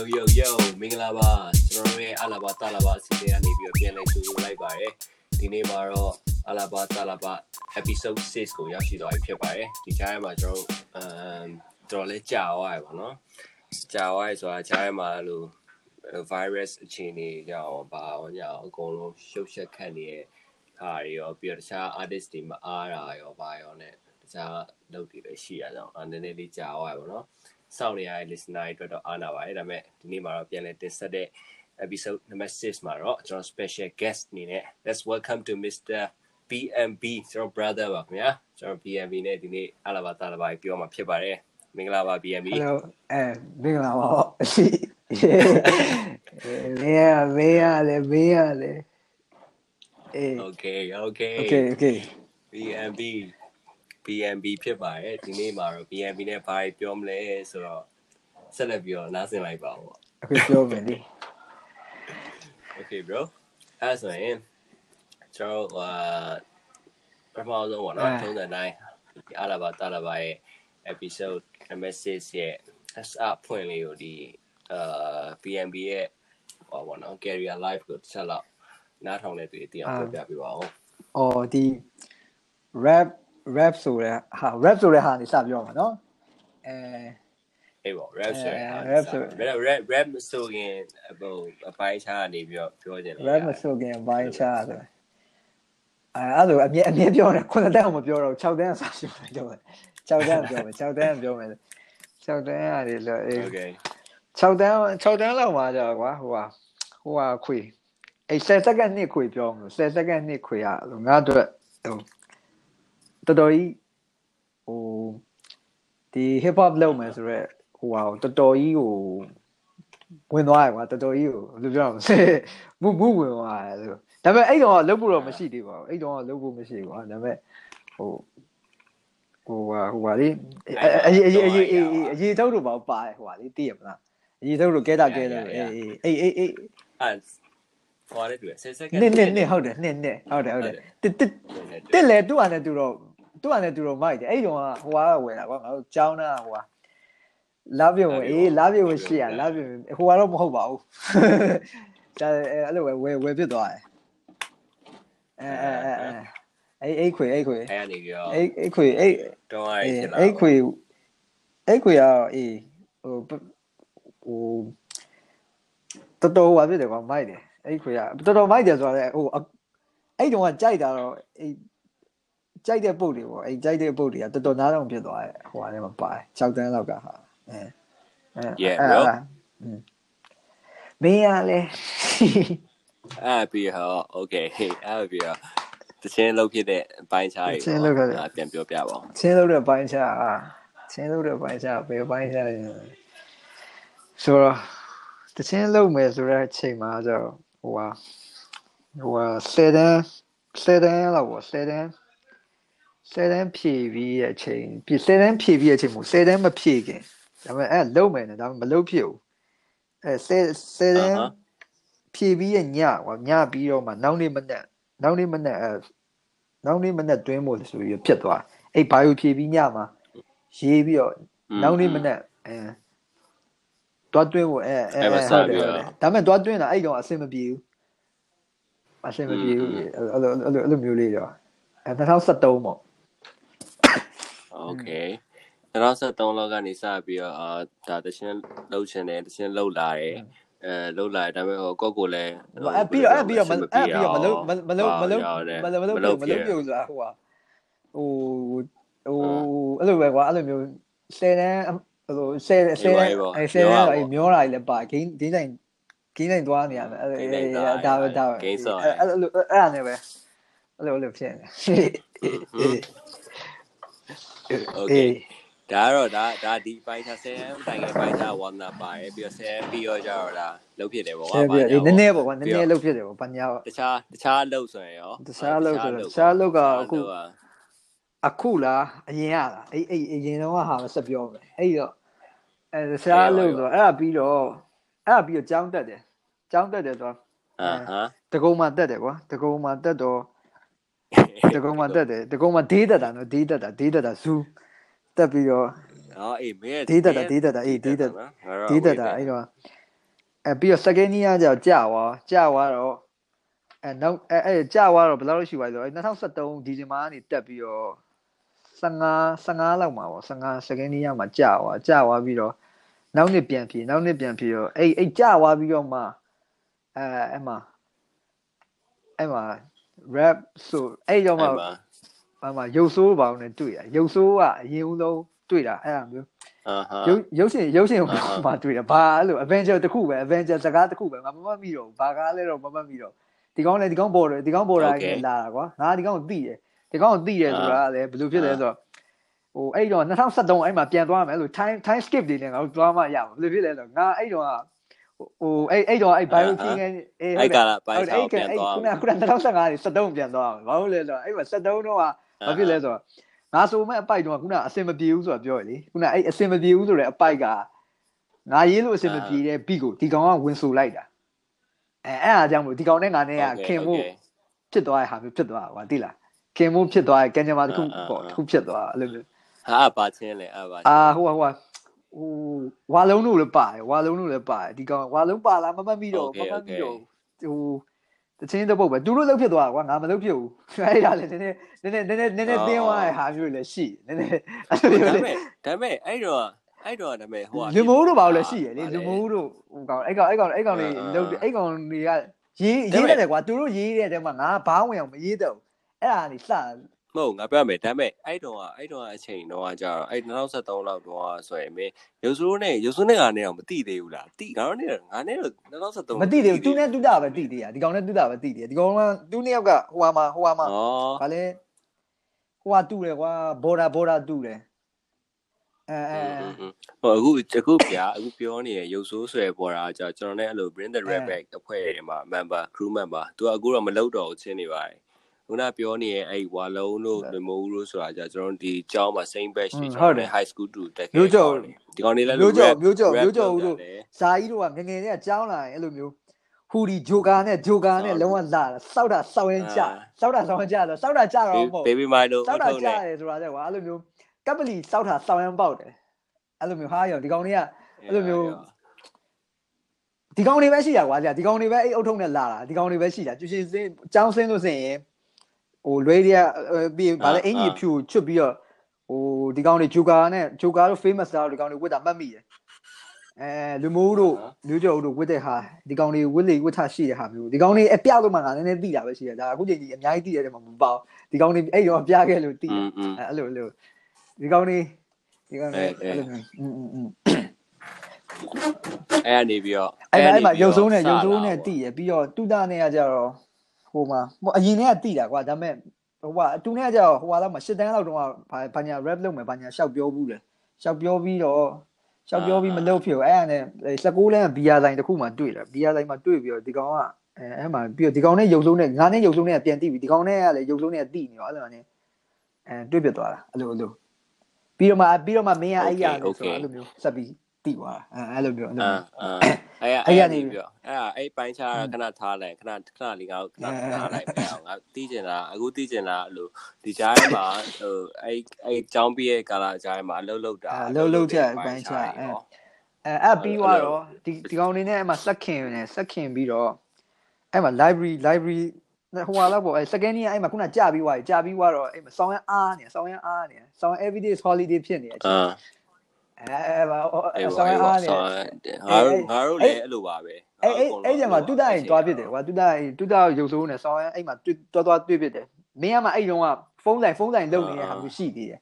yo yo yo မင်္ဂလာပါကျွန်တော်တို့ရဲ့အလာဘာတာလာဘာအစီအစဉ်ကနေပြီးတော့ပြန်လည်ကြိုဆိုလိုက်ပါရယ်ဒီနေ့မှာတော့အလာဘာတာလာဘာ episode 6ကိုရောက်ရှိသွားပြီဖြစ်ပါတယ်ဒီကြားထဲမှာကျွန်တော်အမ်တော်လေးကြာသွားရပါတော့ကြာသွားရဆိုတာကြားထဲမှာလို့ virus အခြေအနေကြောင့်ဘာအောင်ညအကုန်လုံးရှုပ်ရှက်ခတ်နေတဲ့ဟာတွေရောပြီးတော့တခြား artist တွေမအားတာရောဘာရော ਨੇ တခြားလုပ်တွေလည်းရှိရအောင်အဲနည်းနည်းလေးကြာသွားရပါတော့ စောင့်နေရတဲ့ listener တွေအတွက်တော့အားနာပါတယ်ဒါပေမဲ့ဒီနေ့မှာတော့ပြန်လည်တင်ဆက်တဲ့ episode number 6မှာတော့ကျွန်တော် special guest အနေနဲ့ let's welcome to Mr. BMB ကျွန်တော် brother ပါခင်ဗျာကျွန်တော် BMB နဲ့ဒီနေ့အလာဘာတာလာဘာပြောမှာဖြစ်ပါတယ်မင်္ဂလာပါ BMB Hello အဲမင်္ဂလာပါရှိမင်းရမင်းရတယ်မင်းရတယ်အေး okay okay okay okay BMB BMB ဖြစ်ပါတယ်ဒီနေ့မှာတော့ BMB နဲ့ဘာပြောမလဲဆိုတော့ဆက်လက်ပြီးတော့နားဆင်လိုက်ပါဦးအခုပြောမယ်လေ Okay bro အဲ့ဆိုရင်ကျွန်တော်ဟာပထမဆုံးပေါ့နော်သုံးတဲ့တိုင်းအလာဘာတာလာဘာရဲ့ episode number 6ရဲ့ as up ဖွင့်လေးကိုဒီအာ BNB ရဲ့ဟောပေါ့နော် career life ကိုတစ်ချက်လောက်နားထောင်တဲ့သူတွေတရားပြောပြပေးပါဦးအော်ဒီ rap rap ဆိုတဲ့ဟာ rap ဆိုတဲ့ဟာနေစပြောမှာနော်အဲအေးပေါ့ rap ဆိုရင် rap ဆို rap rap rap ဆိုရင်ဟိုအပိုင်းခြားနေပြီးတော့ပြောနေတယ် rap မဆိုခင်ဘိုင်းချာဆိုအဲအဲ့လိုအမြဲအမြဲပြောတယ်ခုနှစ်တန်းကိုမပြောတော့6တန်းအစားပြောတယ်6တန်းပြောမယ်6တန်းပြောမယ်6တန်းရတယ်လို့အေး Okay 6တန်း6တန်းလောက်မှာကြာကွာဟိုဟာဟိုဟာခွေအဲ10စက္ကန့်နှစ်ခွေပြောမလို့10စက္ကန့်နှစ်ခွေကငါတို့ဟို တော်တော်ကြီးဟိုဒီ hip hop လုပ်မယ်ဆိုတော့ဟိုဟာတော်တော်ကြီးဟိုဝင်သွားရကွာတော်တော်ကြီးကိုဘယ်လိုပြောရမလဲမူမူဝင်သွားတယ်ဆိုဒါပေမဲ့အဲ့တော့လုပ်ဖို့တော့မရှိသေးပါဘူးအဲ့တော့လုပ်ဖို့မရှိဘူးကွာဒါပေမဲ့ဟိုဟိုဟာဟိုဟာလေအရေးအရေးအရေးအရေးအရေးထုတ်တော့ပါပါတယ်ဟိုဟာလေသိရမလားအရေးထုတ်လို့ကဲတာကဲတယ်အေးအေးအေးအေးအဲ့ဟောရတယ်သူ10 second နစ်နစ်နစ်ဟုတ်တယ်နစ်နစ်ဟုတ်တယ်ဟုတ်တယ်တစ်တစ်တစ်လေသူ့အနေနဲ့သူတော့ သူ့အနေနဲ့သူတော့မိုက်တယ်အဲ့တုန်းကဟိုဟာဝင်တာကွာငါတို့ကြောင်းတာဟိုဟာလာပြုံအေးလာပြုံရှိရလာပြုံဟိုကတော့မဟုတ်ပါဘူးဒါအဲ့လိုပဲဝယ်ဝယ်ဖြစ်သွားတယ်အဲအဲအဲအဲ့အဲ့ခွေအဲ့ခွေအဲ့ကနေပြီးတော့အဲ့အဲ့ခွေအဲ့တော့ရအေးဖြစ်လာအဲ့ခွေအဲ့ခွေอ่ะအေးဟိုဟိုတော်တော်ဟာဖြစ်တယ်ကွာမိုက်တယ်အဲ့ခွေကတော်တော်မိုက်တယ်ဆိုတော့လေဟိုအဲ့တုန်းကကြိုက်တာတော့အဲ့ ကြိုက်တဲ့ပုတ်တွေပေါ့အဲ့ကြိုက်တဲ့ပုတ်တွေကတော်တော်နားတော့ဖြစ်သွားတယ်ဟိုဟာထဲမှာပါတယ်6တန်းလောက်ကဟာအဲအဲ Yeah, bro. မင်းရလေအဲ့ပြီးတော့ okay အဲ့ပြီးတော့တချင်းလောက်ဖြစ်တဲ့အပိုင်းခြားတွေတချင်းလုပ်ခဲ့တဲ့အဲ့ပြန်ပြောပြပါဦးချင်းလို့တဲ့ပိုင်းချာချင်းလို့တဲ့ပိုင်းချာဘယ်ပိုင်းချာလဲဆိုတော့တချင်းလုံးမယ်ဆိုတဲ့အချိန်မှာကျတော့ဟိုဟာဟိုဟာ7တန်း7တန်းလောက်ပေါ့7တန်း 7တန်းဖြည့်ပြီးရဲ့အချိန်ပြ7တန်းဖြည့်ပြီးရဲ့အချိန်မို့7တန်းမဖြည့်ခင်ဒါပေမဲ့အဲ့လုံးမယ်နဲ့ဒါပေမဲ့မလုံးဖြစ်ဘူးအဲ7 7တန်းဖြည့်ပြီးရဲ့ညကွာညပြီးတော့မှနောက်နေ့မနေ့နောက်နေ့မနေ့အဲနောက်နေ့မနေ့တွင်းမို့ဆိုပြီးဖြစ်သွားအဲ့ဘာယူဖြည့်ပြီးညမှာရေးပြီးတော့နောက်နေ့မနေ့အဲတွားတွင်းဖို့အဲအဲဟုတ်တယ်ဟုတ်တယ်ဒါပေမဲ့တွားတွင်းတာအဲ့ကောင်အဆင်မပြေဘူးအဆင်မပြေဘူးအဲ့လိုအဲ့လိုအဲ့လိုမျိုးလေးတော့အဲ2013ပေါ့ okay 2013လောက်ကနေစပြီးတော့အာဒါတချင်းလှုပ်ချင်တယ်တချင်းလှုပ်လာတယ်အဲလှုပ်လာတယ်ဒါပေမဲ့ဟိုကိုကိုလည်းအဲ့ပြီးတော့အဲ့ပြီးတော့အဲ့ပြီးတော့မလုံးမလုံးမလုံးမလုံးမလုံးမလုံးမလုံးပြုတ်ဆိုတာဟိုဟာဟိုဟိုအဲ့လိုပဲကွာအဲ့လိုမျိုး10တန်းအဲ့လို10 10အဲ10တန်းအဲ့မျောတာလည်းပါဂိမ်းဂိမ်းတိုင်းဂိမ်းတိုင်းသွားနေရမယ်အဲ့ဒါပဲဒါပဲအဲ့အဲ့လိုအဲ့ဒါနဲ့ပဲအဲ့လိုအဲ့လိုဖြစ်နေ okay ဒါကတော့ဒါဒါဒီပိုင်းခြား10တိုင်ငယ်ပိုင်းခြားဝါနာပါတယ်ပြီးတော့10ပြီးတော့ကြတော့ဒါလှုပ်ဖြစ်တယ်ပေါ့ဆဲပြနည်းနည်းပေါ့ကွာနည်းနည်းလှုပ်ဖြစ်တယ်ပေါ့ပညာတခြားတခြားလှုပ်ဆိုရင်ရောတခြားလှုပ်ဆိုတခြားလှုပ်ကအခုအခုလားအရင်ရလားအဲ့အဲ့အရင်တော့ဟာဆက်ပြောမယ်အဲ့တော့အဲတခြားလှုပ်ဆိုအဲ့ဒါပြီးတော့အဲ့ဒါပြီးတော့ကြောင်းတက်တယ်ကြောင်းတက်တယ်ဆိုတော့အာဟမ်တကုံမှတက်တယ်ကွာတကုံမှတက်တော့ တကုံမှတက်တယ်တကုံမှဒေးတက်တာနော်ဒေးတက်တာဒေးတက်တာဇူးတက်ပြီးတော့အော်အေးမင်းဒေးတက်တာဒေးတက်တာအေးဒေးတက်ဒေးတက်တာအဲ့တော့အဲပြီးတော့ second year ကျတော့ကြာသွားကြာသွားတော့အဲနောက်အဲအဲကြာသွားတော့ဘယ်လောက်ရှိပါလဲဆိုတော့2013ဒီဇင်ဘာကနေတက်ပြီးတော့15 15လောက်မှာပေါ့15 second year မှာကြာသွားကြာသွားပြီးတော့နောက်နှစ်ပြန်ဖြေနောက်နှစ်ပြန်ဖြေတော့အဲ့အဲ့ကြာသွားပြီးတော့မှအဲအဲ့မှာအဲ့မှာ rap ဆိုအဲ့တော့မှအဲ့မှာအဲ့မှာရုပ်ဆိုးပါအောင်နဲ့တွေ့ရရုပ်ဆိုးကအရင်ဦးဆုံးတွေ့တာအဲ့ဒါမျိုးအာဟာရုပ်ရုပ်ရှင်ရုပ်ရှင်အာဟာမှာတွေ့တယ်ဘာအဲ့လို Avenger တစ်ခုပဲ Avenger စကားတစ်ခုပဲငါမမှတ်မိတော့ဘူးဘာကားလဲတော့မမှတ်မိတော့ဒီကောင်းလေဒီကောင်းပေါ်တယ်ဒီကောင်းပေါ်တာ Okay. ကြီးလာတာကွာငါဒီကောင်းကိုသိတယ်ဒီကောင်းကိုသိတယ်ဆိုတာကလည်းဘယ်လိုဖြစ်လဲဆိုတော့ဟိုအဲ့တော့2013အဲ့မှာပြန်သွားမယ်အဲ့လို time time skip တွေနဲ့ငါတို့သွားမှရမှာဘယ်လိုဖြစ်လဲဆိုတော့ငါအဲ့တော့က ဟိုအဲ့အဲ့တော့အဲ့ bio ကြီးငယ်အေးအဲ့ကလာပိုင်းဟုတ်တယ်စားအဲ့ကပြန်အဲ့သွားခုနကခုန2015နေ73ပြန်သွားမှာဘာလို့လဲဆိုတော့အဲ့မှာ73တော့ကဘာဖြစ်လဲဆိုတော့ငါဆိုမဲ့အပိုက်တော့ခုနအစင်မပြေဘူးဆိုတာပြောရလေခုနအဲ့အစင်မပြေဘူးဆိုတဲ့အပိုက်ကငါရေးလို့အစင်မပြေတဲ့ဘီကိုဒီကောင်ကဝင်ဆိုလိုက်တာအဲအဲ့အားကြောင့်မလို့ဒီကောင်နဲ့ငါနဲ့ကခင်မှုဖြစ်သွားတဲ့ဟာမျိုးဖြစ်သွားတာကွာသိလားခင်မှုဖြစ်သွားတဲ့ကံကြမ္မာတစ်ခုပေါ့တစ်ခုဖြစ်သွားအဲ့လိုမျိုးဟာပါချင်းလေအပါအာဟိုဟိုဟို ဝါလုံးတို့လည်းပါတယ်ဝါလုံးတို့လည်းပါတယ်ဒီကောင်ဝါလုံးပါလားမမှတ်မိတော့မမှတ်မိတော့ဟိုတချင်းတစ်ပုတ်ပဲသူတို့လောက်ဖြစ်သွားတာကွာငါမလောက်ဖြစ်ဘူးအဲ့ဒါလည်းနည်းနည်းနည်းနည်းနည်းနည်းနည်းတင်းသွားတဲ့ဟာမျိုးလည်းရှိနည်းနည်းအဲ့လိုဒါမျိုးပေလေမဲ့ဒါပေမဲ့အဲ့တော့အဲ့တော့ဒါပေမဲ့ဟိုလူမိုးတို့ဘာလို့လဲရှိရလေလူမိုးတို့ဟိုကောင်အဲ့ကောင်အဲ့ကောင်အဲ့ကောင်လေးလုတ်အဲ့ကောင်တွေကရေးရေးတယ်ကွာသူတို့ရေးတဲ့တဲမှာငါဘာဝင်အောင်မရေးတော့အဲ့ဒါနေစ မဟုတ်ငါပြောမယ်ဒါပေမဲ့အဲ့တော့အဲ့တော့အချိန်တော့ကြာတော့အဲ့2013လောက်တော့ဆိုရင်မင်းရုပ်စိုးနဲ့ရုပ်စိုးနဲ့ငါနဲ့တော့မတိသေးဘူးလားတိငါတို့နဲ့ငါနဲ့တော့2013မသိသေးဘူးသူနဲ့တူတာပဲသိသေးရဒီကောင်နဲ့တူတာပဲသိသေးဒီကောင်ကသူနှစ်ယောက်ကဟိုဟာမှာဟိုဟာမှာဩဗာလဲဟိုဟာတူတယ်ကွာဘော်ဒါဘော်ဒါတူတယ်အဲအဲဟိုအခုအခုပြအခုပြောနေရရုပ်ဆိုးဆွဲပေါ်တာကြာကျွန်တော်လည်းအဲ့လို bring the red back အဖွဲ့တွေမှာ member crew member သူကအခုတော့မလုပ်တော့ဘူးချင်းနေပါတယ် ခုနပြောနေရဲ့အဲ့ဝါလုံးတို့လူမိုးတို့ဆိုတာကြာကျွန်တော်ဒီကျောင်းမှာ same batch တွေကျွန်တော် high school တူတက်ခဲ့ဒီကောင်လေးလည်းမျိုးကြော်မျိုးကြော်မျိုးကြော်ဦးတို့ဇာကြီးတို့ကငငယ်လေးကကြောင်းလာရင်အဲ့လိုမျိုးဟူဒီဂျိုကာနဲ့ဂျိုကာနဲ့လုံးဝလာစောက်တာစောက်ရင်ကြစောက်တာစောက်ရင်ကြတော့စောက်တာကြတော့မဟုတ် baby milo စောက်တာကြတယ်ဆိုတာတဲ့ကွာအဲ့လိုမျိုးကပ်ပလီစောက်တာစောက်ရင်ပေါက်တယ်အဲ့လိုမျိုးဟာရောဒီကောင်လေးကအဲ့လိုမျိုးဒီကောင်တွေပဲရှိတာကွာကြာဒီကောင်တွေပဲအဲ့အုတ်ထုံနဲ့လာတာဒီကောင်တွေပဲရှိတာကျူရှင်စင်းကျောင်းစင်းလို့စင်ရင် ဟိုလွဲရပြီးဗာလဲအင်ကြီးဖြူချွတ်ပြီးတော့ဟိုဒီကောင်တွေဂျိုကာနဲ့ဂျိုကာတို့ famous တာတို့ဒီကောင်တွေဝတ်တာမှတ်မိတယ်အဲလူမိုးတို့မျိုးကျော်တို့ဝတ်တဲ့ဟာဒီကောင်တွေဝတ်လေဝတ်ထားရှိတဲ့ဟာမျိုးဒီကောင်တွေအပြလို့မှငါနည်းနည်းသိတာပဲရှိတယ်ဒါအခုချိန်ကြီးအများကြီးသိရတယ်မှမပေါ့ဒီကောင်တွေအဲ့တော့ပြခဲ့လို့သိတယ်အဲ့လိုလိုဒီကောင်တွေဒီကောင်တွေအဲ့လိုအဲ့နေပြီးတော့အဲ့မှာရုပ်ဆုံးနဲ့ရုပ်ဆုံးနဲ့တည်ရပြီးတော့တူတာနဲ့ကကြတော့ ဟိုမှာဟိုအရင်နဲ့ကတိတာကွာဒါပေမဲ့ဟိုကအတူနဲ့ကကြတော့ဟိုကတော့မှ၈တန်းလောက်တော့ဘာဘာညာ rap လုပ်မယ်ဘာညာရှောက်ပြောဘူးလေရှောက်ပြောပြီးတော့ရှောက်ပြောပြီးမလုပ်ဖြစ်ဘူးအဲ့ဒါနဲ့16လမ်းဘီယာဆိုင်တစ်ခုမှတွေ့တယ်ဘီယာဆိုင်မှာတွေ့ပြီးတော့ဒီကောင်ကအဲအဲ့မှာပြီးတော့ဒီကောင်နဲ့ရုပ်ဆုံးနဲ့ငါနဲ့ရုပ်ဆုံးနဲ့ပြန်တိပြီးဒီကောင်နဲ့ကလည်းရုပ်ဆုံးနဲ့တိနေရောအဲ့လိုနဲ့အဲတွေ့ပြသွားတာအဲ့လိုအဲ့လိုပြီးတော့မှပြီးတော့မှမင်းကအဲ့ရဆိုတော့အဲ့လိုမျိုးဆက်ပြီး တိသွားတာအဲအဲ့လိုမျိုးအဲ့လိုအာမျိုးအာအဲ့အဲ့ကနေပြီးတော့အဲ့ဒါအဲ့ပိုင်းခြားခဏထားလိုက်ခဏခဏလေးငါခဏထားလိုက်ပြအောင်ငါတီးကျင်တာအခုတီးကျင်တာအဲ့လိုဒီကြားထဲမှာဟိုအဲ့အဲ့ចောင်းပြည့်ကာလာကြားထဲမှာအလုပ်လုပ်တာအဲလှုပ်လှုပ်ချက်အပိုင်းချအဲအဲအဲ့ပြီးသွားတော့ဒီဒီကောင်နေနဲ့အဲ့မှာစက်ခင်နဲ့စက်ခင်ပြီးတော့အဲ့မှာ library library ဟိုဟာလောက်ပေါ့အဲ second year အဲ့မှာခုနကြာပြီးသွားပြီကြာပြီးသွားတော့အဲ့မှာဆောင်းရမ်းအားနေဆောင်းရမ်းအားနေဆောင်း everyday holiday ဖြစ်နေတဲ့အချိန် အာအဲဘာအဲ့ဆောင်းရမ်းအားနေငါတို့ငါတို့လည်းအဲ့လိုပါပဲအဲ့အဲ့အဲ့ကျမှတူတာရင်တွားဖြစ်တယ်ကွာတူတာရင်တူတာရုပ်စိုးနဲ့ဆောင်းရမ်းအဲ့မှာတွားတွားတွေ့ဖြစ်တယ်မင်းကမှအဲ့တုန်းကဖုန်းဆိုင်ဖုန်းဆိုင်လုံနေတဲ့ဟာမျိုးရှိသေးတယ်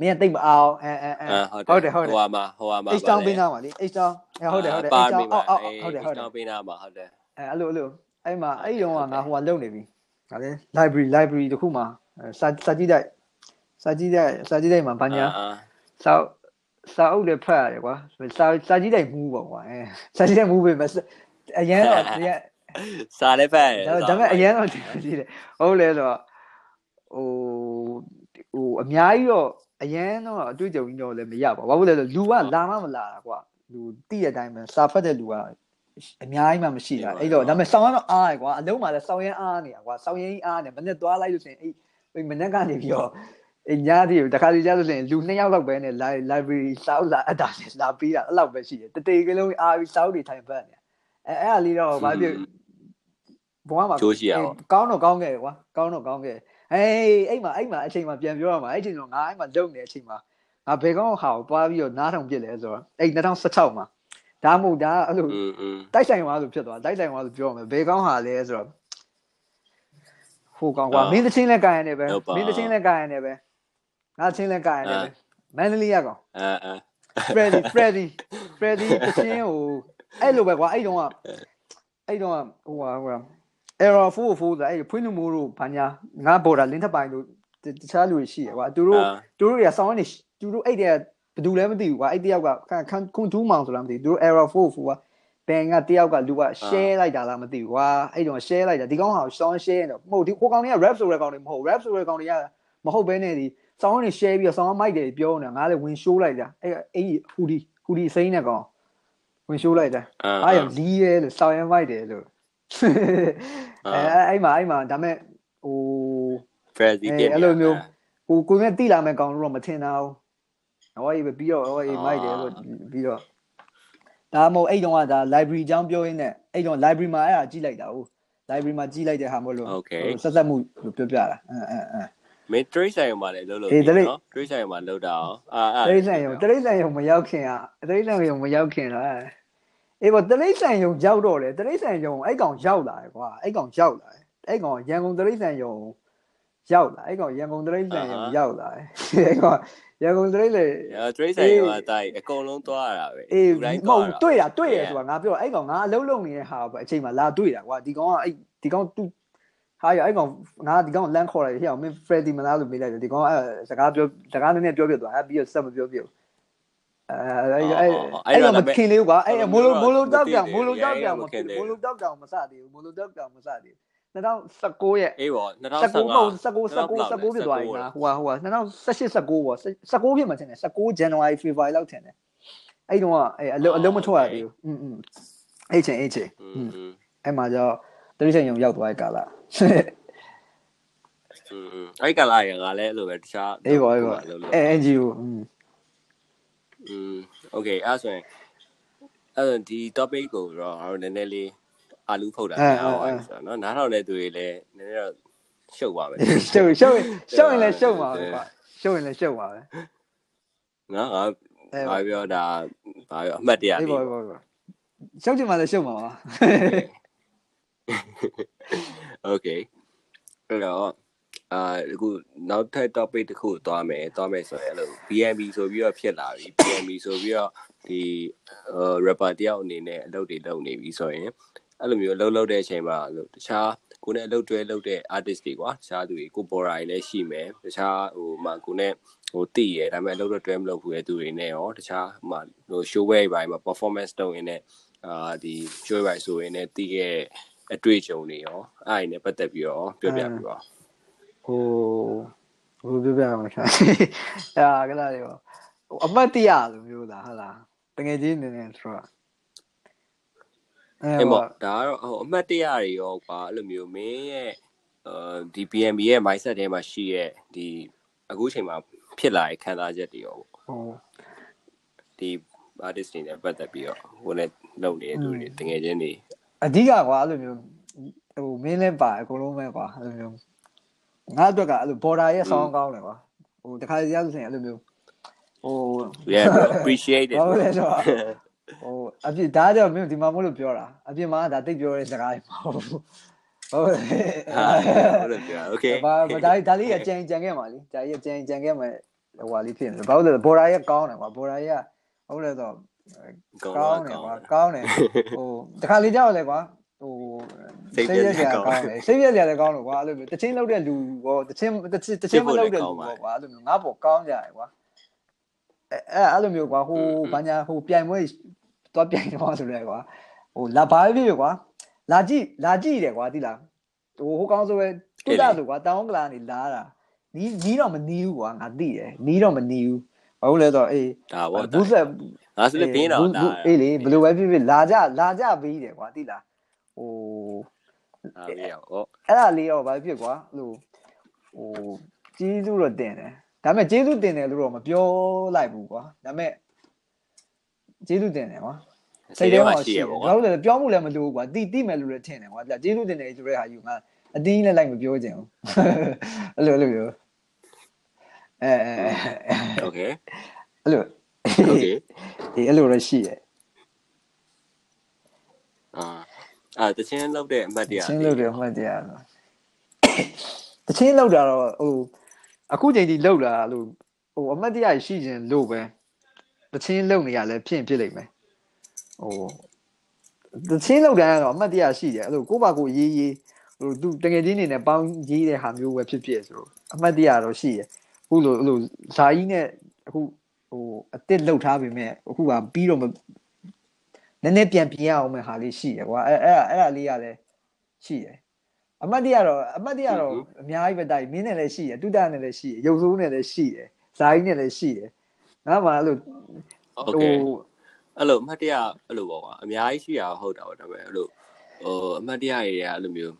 မင်းကတိတ်မအောင်အဲအဲအဲဟုတ်တယ်ဟုတ်တယ်ဟိုမှာဟိုမှာ H town ပေးနာမှာလေ H town ဟုတ်တယ်ဟုတ်တယ် H town အော်အော်ဟုတ်တယ်ဟုတ်တယ်တောင်းပေးနာမှာဟုတ်တယ်အဲအဲ့လိုအဲ့လိုအဲ့မှာအဲ့ရုံကငါဟိုကလုံနေပြီဒါလေ library library တခုမှာစာစာကြည့်တိုက်စာကြည့်တိုက်စာကြည့်တိုက်မှာဘာညာစာ စာအုပ်လည်းဖတ်ရတယ်ကွာစာစာကြည့်တိုက်မူးပေါ့ကွာအဲစာကြည့်တိုက်မူးပဲမအရန်တော့ဒီကစာလည်းဖတ်ရဒါပေမဲ့အရန်တော့ကြည့်တယ်ဟုတ်လေဆိုတော့ဟိုဟိုအများကြီးတော့အရန်တော့အတွေ့အကြုံကြီးတော့လည်းမရပါဘူးဘာလို့လဲဆိုလူကလာမှမလာတာကွာလူတိတဲ့အတိုင်းပဲစာဖတ်တဲ့လူကအများကြီးမှမရှိတာအဲ့တော့ဒါပေမဲ့စောင်းရတော့အားရကွာအလုံးမှာလည်းစောင်းရင်အားနေတာကွာစောင်းရင်အားနေမနေ့သွားလိုက်လို့ဆိုရင်အဲ့အဲ့မနေ့ကနေပြီးတော့ အညာဒီတခါစီကြဆိုရင်လူနှစ်ယောက်လောက်ပဲနဲ့ library စောက်လာအတားလာပြီးတာအဲ့လောက်ပဲရှိတယ်တတေကလုံးအာပြီးစောက်တွေထိုင်ပတ်နေအဲအဲ့အလေးတော့ဘာဖြစ်ဘဝမှာချိုးရှိရအောင်ကောင်းတော့ကောင်းခဲ့ကွာကောင်းတော့ကောင်းခဲ့ဟေးအဲ့မှာအဲ့မှာအချိန်မှာပြန်ပြောရမှာအဲ့ချိန်တော့ငါအဲ့မှာလုံနေတဲ့အချိန်မှာငါဘယ်ကောင်းဟာကိုတွားပြီးတော့နားထောင်ပြစ်လဲဆိုတော့အဲ့2016မှာဒါမှမဟုတ်ဒါအဲ့လိုတိုက်ဆိုင်သွားလို့ဖြစ်သွားတိုက်ဆိုင်သွားလို့ပြောရမယ်ဘယ်ကောင်းဟာလဲဆိုတော့ဟိုကောင်းကွာမင်းသချင်းလည်းကာရနေပဲမင်းသချင်းလည်းကာရနေပဲ ငါချင်းလဲကာရနေပဲမန္တလေးရကောင်အဲအဲ Freddy Freddy Freddy တချင်းဟိုအဲ့လိုပဲကွာအဲ့တုန်းကအဲ့တုန်းကဟိုဟာဟိုဟာ error 4 4ဆိုအဲ့ဖွင့်လို့မိုးတို့ဘာညာငါ border လင်းထပ်ပိုင်းတို့တတခြားလူတွေရှိရကွာသူတို့အာသူတို့တွေကဆောင်းနေသူတို့အဲ့တည်းကဘယ်သူလဲမသိဘူးကွာအဲ့တယောက်ကခန့်ခန့်ခွန်တူးမောင်ဆိုတာမသိဘူးသူတို့ error 4 4ကဘန်ကတယောက်ကလူက share လိုက်တာလားမသိဘူးကွာအဲ့တုန်းက share လိုက်တာဒီကောင်ဟာဆောင်း share တော့မဟုတ်ဒီဟိုကောင်တွေက rap ဆိုတဲ့ကောင်တွေမဟုတ် rap ဆိုတဲ့ကောင်တွေကမဟုတ်ဘဲနဲ့ဒီ ဆောင်းနေ share ပြီးတော့ဆောင်းမိုက်တယ်ပြောနေတာငါလည်းဝင် show လိုက်တာအဲ့အဲ့ဟူဒီဟူဒီစိမ့်တဲ့ကောင်ဝင် show လိုက်တာအာအားရလီးရဲလို့ဆောင်းရမိုက်တယ်လို့အဲအဲ့မှာအဲ့မှာဒါမဲ့ဟို Freddy အဲတင်အဲ့လိုမျိုးဟိုကိုယ်နဲ့တိလာမဲ့ကောင်လို့တော့မထင်တာဘူး။ဟောရေးပဲပြီးတော့ဟောရေးမိုက်တယ်လို့ပြီးတော့ဒါမှမဟုတ်အဲ့တုန်းကဒါ library အကြောင်းပြောရင်းနဲ့အဲ့တုန်း library မှာအဲ့ဒါကြည့်လိုက်တာဟုတ် library မှာကြည့်လိုက်တဲ့ဟာမဟုတ်လို့ဆက်ဆက်မှုလို့ပြောပြတာအင်းအ င်းအင်းမင်း trace ဆိုင်မှာလည်းလုံးလုံးအေးတလေးနော် trace ဆိုင်မှာလုံးတာအောင်အာအာတရိတ်ဆန်ယုံတရိတ်ဆန်ယုံမရောက်ခင်อ่ะတရိတ်ဆန်ယုံမရောက်ခင်လားအေးဘောတရိတ်ဆန်ယုံရောက်တော့လေတရိတ်ဆန်ယုံအဲ့ကောင်ရောက်လာတယ်ကွာအဲ့ကောင်ရောက်လာတယ်အဲ့ကောင်ရန်ကုန်တရိတ်ဆန်ယုံရောက်လာအဲ့ကောင်ရန်ကုန်တရိတ်ဆန်ယုံရောက်လာတယ်အဲ့ကောင်ရန်ကုန်တရိတ်လေအဲ trace ဆိုင်မှာတိုင်အကုန်လုံးသွားရတာပဲအေးလူတိုင်းမသွားဟုတ်တာတွေ့တာတွေ့ရဆိုတာငါပြောအဲ့ကောင်ငါအလုံးလုံးနေတဲ့ဟာပဲအချိန်မှာလာတွေ့တာကွာဒီကောင်ကအဲ့ဒီကောင်သူ ဟာရအဲ့ကောင်ငါဒီကောင်လမ်းခေါ်လိုက်ဟဲ့အောင်မင်း Freddy မလားလို့မေးလိုက်တယ်ဒီကောင်အဲ့စကားပြောစကားနည်းနည်းပြောပြသွားအဲ့ပြီးတော့ဆက်မပြောပြဘူးအဲအဲ့အဲ့အဲ့တော့မခင်လေးကွာအဲ့မိုလိုမိုလိုတောက်ပြောင်မိုလိုတောက်ပြောင်မခင်မိုလိုတောက်ပြောင်မစသေးဘူးမိုလိုတောက်ပြောင်မစသေးဘူး2019ရဲ့ အေးပေါ့ 19မဟုတ်19 2015 19 19ဖြစ်သွားပြီငါဟိုဟာဟိုဟာ2018 19ပေါ့19ဖြစ်မှထင်တယ်19 January February လောက်ထင်တယ်အဲ့တုန်းကအဲ့အလုံးအလုံးမထွက်ရသေးဘူးอืมอืมအဲ့ချင်းအဲ့ချင်း อื อื ม ม อืม အဲ့မှာကျတော့ တရိတ်ဆိုင်ရုံရောက်သွားတဲ့ကာလ อืมอืมအဲ့ကလာရငါလည်းအဲ့လိုပဲတခြား အေးပါအေးပါ လုံးလုံး အဲ NGO อืม อืมโอเคအဲ့ဆိုရင်အဲ့တော့ဒီ topic ကိုတော့ငါတို့နည်းနည်းလေးအာလူဖုတ်တာပြန်အောင်ပါဆိုတော့เนาะနားထောင်တဲ့သူတွေလည်းနည်းနည်းတော့ရှုပ်ပါမယ် ရှုပ်ရှုပ်ရင်ရှုပ်ရင်လည်းရှုပ်ပါပဲကွာရှုပ်ရင်လည်းရှုပ်ပါပဲ နော်ငါ အဲ ဘာပြောတာဘာပြောအမှတ်တရ အေး လေး ပါပါပါရှုပ်ချင်မှလည်းရှုပ်မှာပါ Okay အဲ့တော့အာအခုနောက်ထပ် topic တစ်ခုသွားမယ်သွားမယ်ဆိုရင်အဲ့လို BNB ဆိုပြီးတော့ဖြစ်လာပြီ BNB ဆိုပြီးတော့ဒီ rapper တယောက်အနေနဲ့အလုပ်တွေလုပ်နေပြီဆိုရင်အဲ့လိုမျိုးအလုပ်လုပ်တဲ့အချိန်မှာအဲ့လိုတခြားကိုနဲ့အလုပ်တွဲလုပ်တဲ့ artist တွေကွာတခြားသူတွေကိုပေါ်ရာတွေလည်းရှိမယ်တခြားဟိုမှကိုနဲ့ဟိုတည်ရဒါပေမဲ့အလုပ်တော့တွဲမလုပ်ဘူးရဲ့သူတွေနဲ့ရောတခြားဟိုမှဟို show way ပိုင်းမှာ performance တုံးရင်းနဲ့အာဒီ show way ဆိုရင်းနဲ့တည်ခဲ့ အတွေ့အကြုံတွေရောအဲ့ဒါနဲ့ပတ်သက်ပြီးတော့ပြောပြပြပါဟိုဟိုပြောပြအောင်ခါအာကလာလေးပေါ့ဟိုအမတ်တရားလိုမျိုးလားဟုတ်လားတကယ်ကြီးနေနေဆိုတော့အဲအဲ့ပေါ့ပေါ့ဒါကတော့ဟိုအမှတ်တရတွေရောကွာအဲ့လိုမျိုးမင်းရဲ့အာဒီ BNB ရဲ့ mindset ထဲမှာရှိရဲ့ဒီအခုချိန်မှာဖြစ်လာတဲ့ခံစားချက်တွေရောပေါ့ဟိုဒီ artist တွေနဲ့ပတ်သက်ပြီးတော့ဟိုနဲ့လုပ်နေတဲ့သူတွေတကယ်ချင်းတွေ အဓိကကွာအဲ့လိုမျိုးဟိုမင်းလည်းပါအကုန်လုံးပဲကွာအဲ့လိုမျိုးငါအတွက်ကအဲ့လို border ရဲ့ sound ကောင်းတယ်ကွာဟိုတခါတည်းရလို့ဆိုရင်အဲ့လိုမျိုးဟို yeah appreciate it ဘာလို့လဲဆိုတော့ဟိုအပြစ်ဒါကြောင့်မင်းဒီမှာမို့လို့ပြောတာအပြစ်မှာဒါတိတ်ပြောတဲ့စကားတွေမဟုတ်ဘူးဟုတ်တယ်ဟာဟုတ်တယ်ပြော okay ဘာဘာဒါဒါလေးကကြံကြံခဲ့မှာလीဒါကြီးကကြံကြံခဲ့မှာဟိုဟာလေးဖြစ်နေဘာလို့လဲဘော်ရာရဲ့ကောင်းတယ်ကွာဘော်ရာရဲ့ဟုတ်လဲတော့ ကောကောင်းင်းတယ်တော့ကွာကောင်းကောင်းတယ်ဟိုတခါလေးကြောက်လဲကွာဟိုစိတ်ပြည့်စရာကောင်းတယ်စိတ်ပြည့်စရာလည်းကောင်းလို့ကွာအဲ့လိုမျိုးတချင်းလောက်တဲ့လူရောတချင်းတချင်းတချင်းမလောက်တဲ့လူရောကွာအဲ့လိုမျိုးငါ့ပေါ်ကောင်းကြတယ်ကွာအဲအဲ့လိုမျိုးကွာဟိုဘာညာဟိုပြိုင်ပွဲသွားပြိုင်တော့ဆိုလဲကွာဟိုလာဘာဖြစ်ဖြစ်ကွာလာကြည့်လာကြည့်တယ်ကွာသိလားဟိုဟိုကောင်းဆိုပဲတူတာဆိုကွာတောင်းကလာနေလာတာနီးနီးတော့မနီးဘူးကွာငါသိတယ်နီးတော့မနီးဘူးဘာလို့လဲဆိုတော့အေးဒါပေါ့ဘူးဆက် ငါဆိုလည်းပြင်းတော့ဒါ အေးလေဘယ်လိုပဲဖြစ်ဖြစ်လာကြလာကြပြီးတယ်ကွာသိလားဟို အားရအောင် အဲ့ဒါလေးတော့ဘာဖြစ်ကွာဟိုဟိုကျေးဇူးတော့တင်တယ်ဒါပေမဲ့ကျေးဇူးတင်တယ်လို့တော့မပြောလိုက်ဘူးကွာဒါပေမဲ့ကျေးဇူးတင်တယ်ကွာ ဟ စိတ်ထဲမှာရှိရပေါ့ကွာ ဘာလို့လဲပြောမှုလည်းမလိုဘူးကွာတိတိမယ်လို့လည်းထင်တယ်ကွာဒါကျေးဇူးတင်တယ်ဆိုတဲ့ဟာယူငါအတင်းလည်းလိုက်မပြောချင်ဘူးအဲ့လိုအဲ့လိုပြောအဲအဲအဲ โอเค အဲ့လို ဟုတ်ကဲ့ဒီအဲ့လိုတော့ရှိတယ်အာအာတချင်းလောက်တဲ့အမှတ်တရတချင်းလောက်တဲ့အမှတ်တရတော့တချင်းလောက်တာတော့ဟိုအခုချိန်ထိလောက်လာလို့ဟိုအမှတ်တရရှိခြင်းလို့ပဲတချင်းလောက်နေရလဲဖြစ်ဖြစ်လိမ့်မယ်ဟိုတချင်းလောက်တာကတော့အမှတ်တရရှိတယ်အဲ့လိုကိုပါကိုရေးရေးဟိုသူတကယ်ချင်းနေနဲ့ပေါင်းရေးတဲ့ဟာမျိုးပဲဖြစ်ဖြစ်ဆိုတော့အမှတ်တရတော့ရှိတယ်အခုလိုဟိုဇာကြီးနဲ့အခု ဟိုအစ်စ်လှုပ်ထားပေမဲ့အခုကပြီးတော့နည်းနည်းပြန်ပြင်ရအောင်မဲ့ဟာလေးရှိတယ်ကွာအဲ့အဲ့အဲ့ဒါလေးရလဲရှိတယ်အမတ်တရတော့အမတ်တရတော့အများကြီးပဲတိုက်မင်းနဲ့လည်းရှိတယ်တုဒ္ဒနဲ့လည်းရှိတယ်ရုပ်ဆိုးနဲ့လည်းရှိတယ်ဇာကြီးနဲ့လည်းရှိတယ်ငါမှအဲ့လိုဟိုအဲ့လိုအမတ်တရအဲ့လိုပေါ့ကွာအများကြီးရှိတာဟုတ်တာပေါ့ဒါပေမဲ့အဲ့လိုဟိုအမတ်တရတွေကအဲ့လိုမျိုး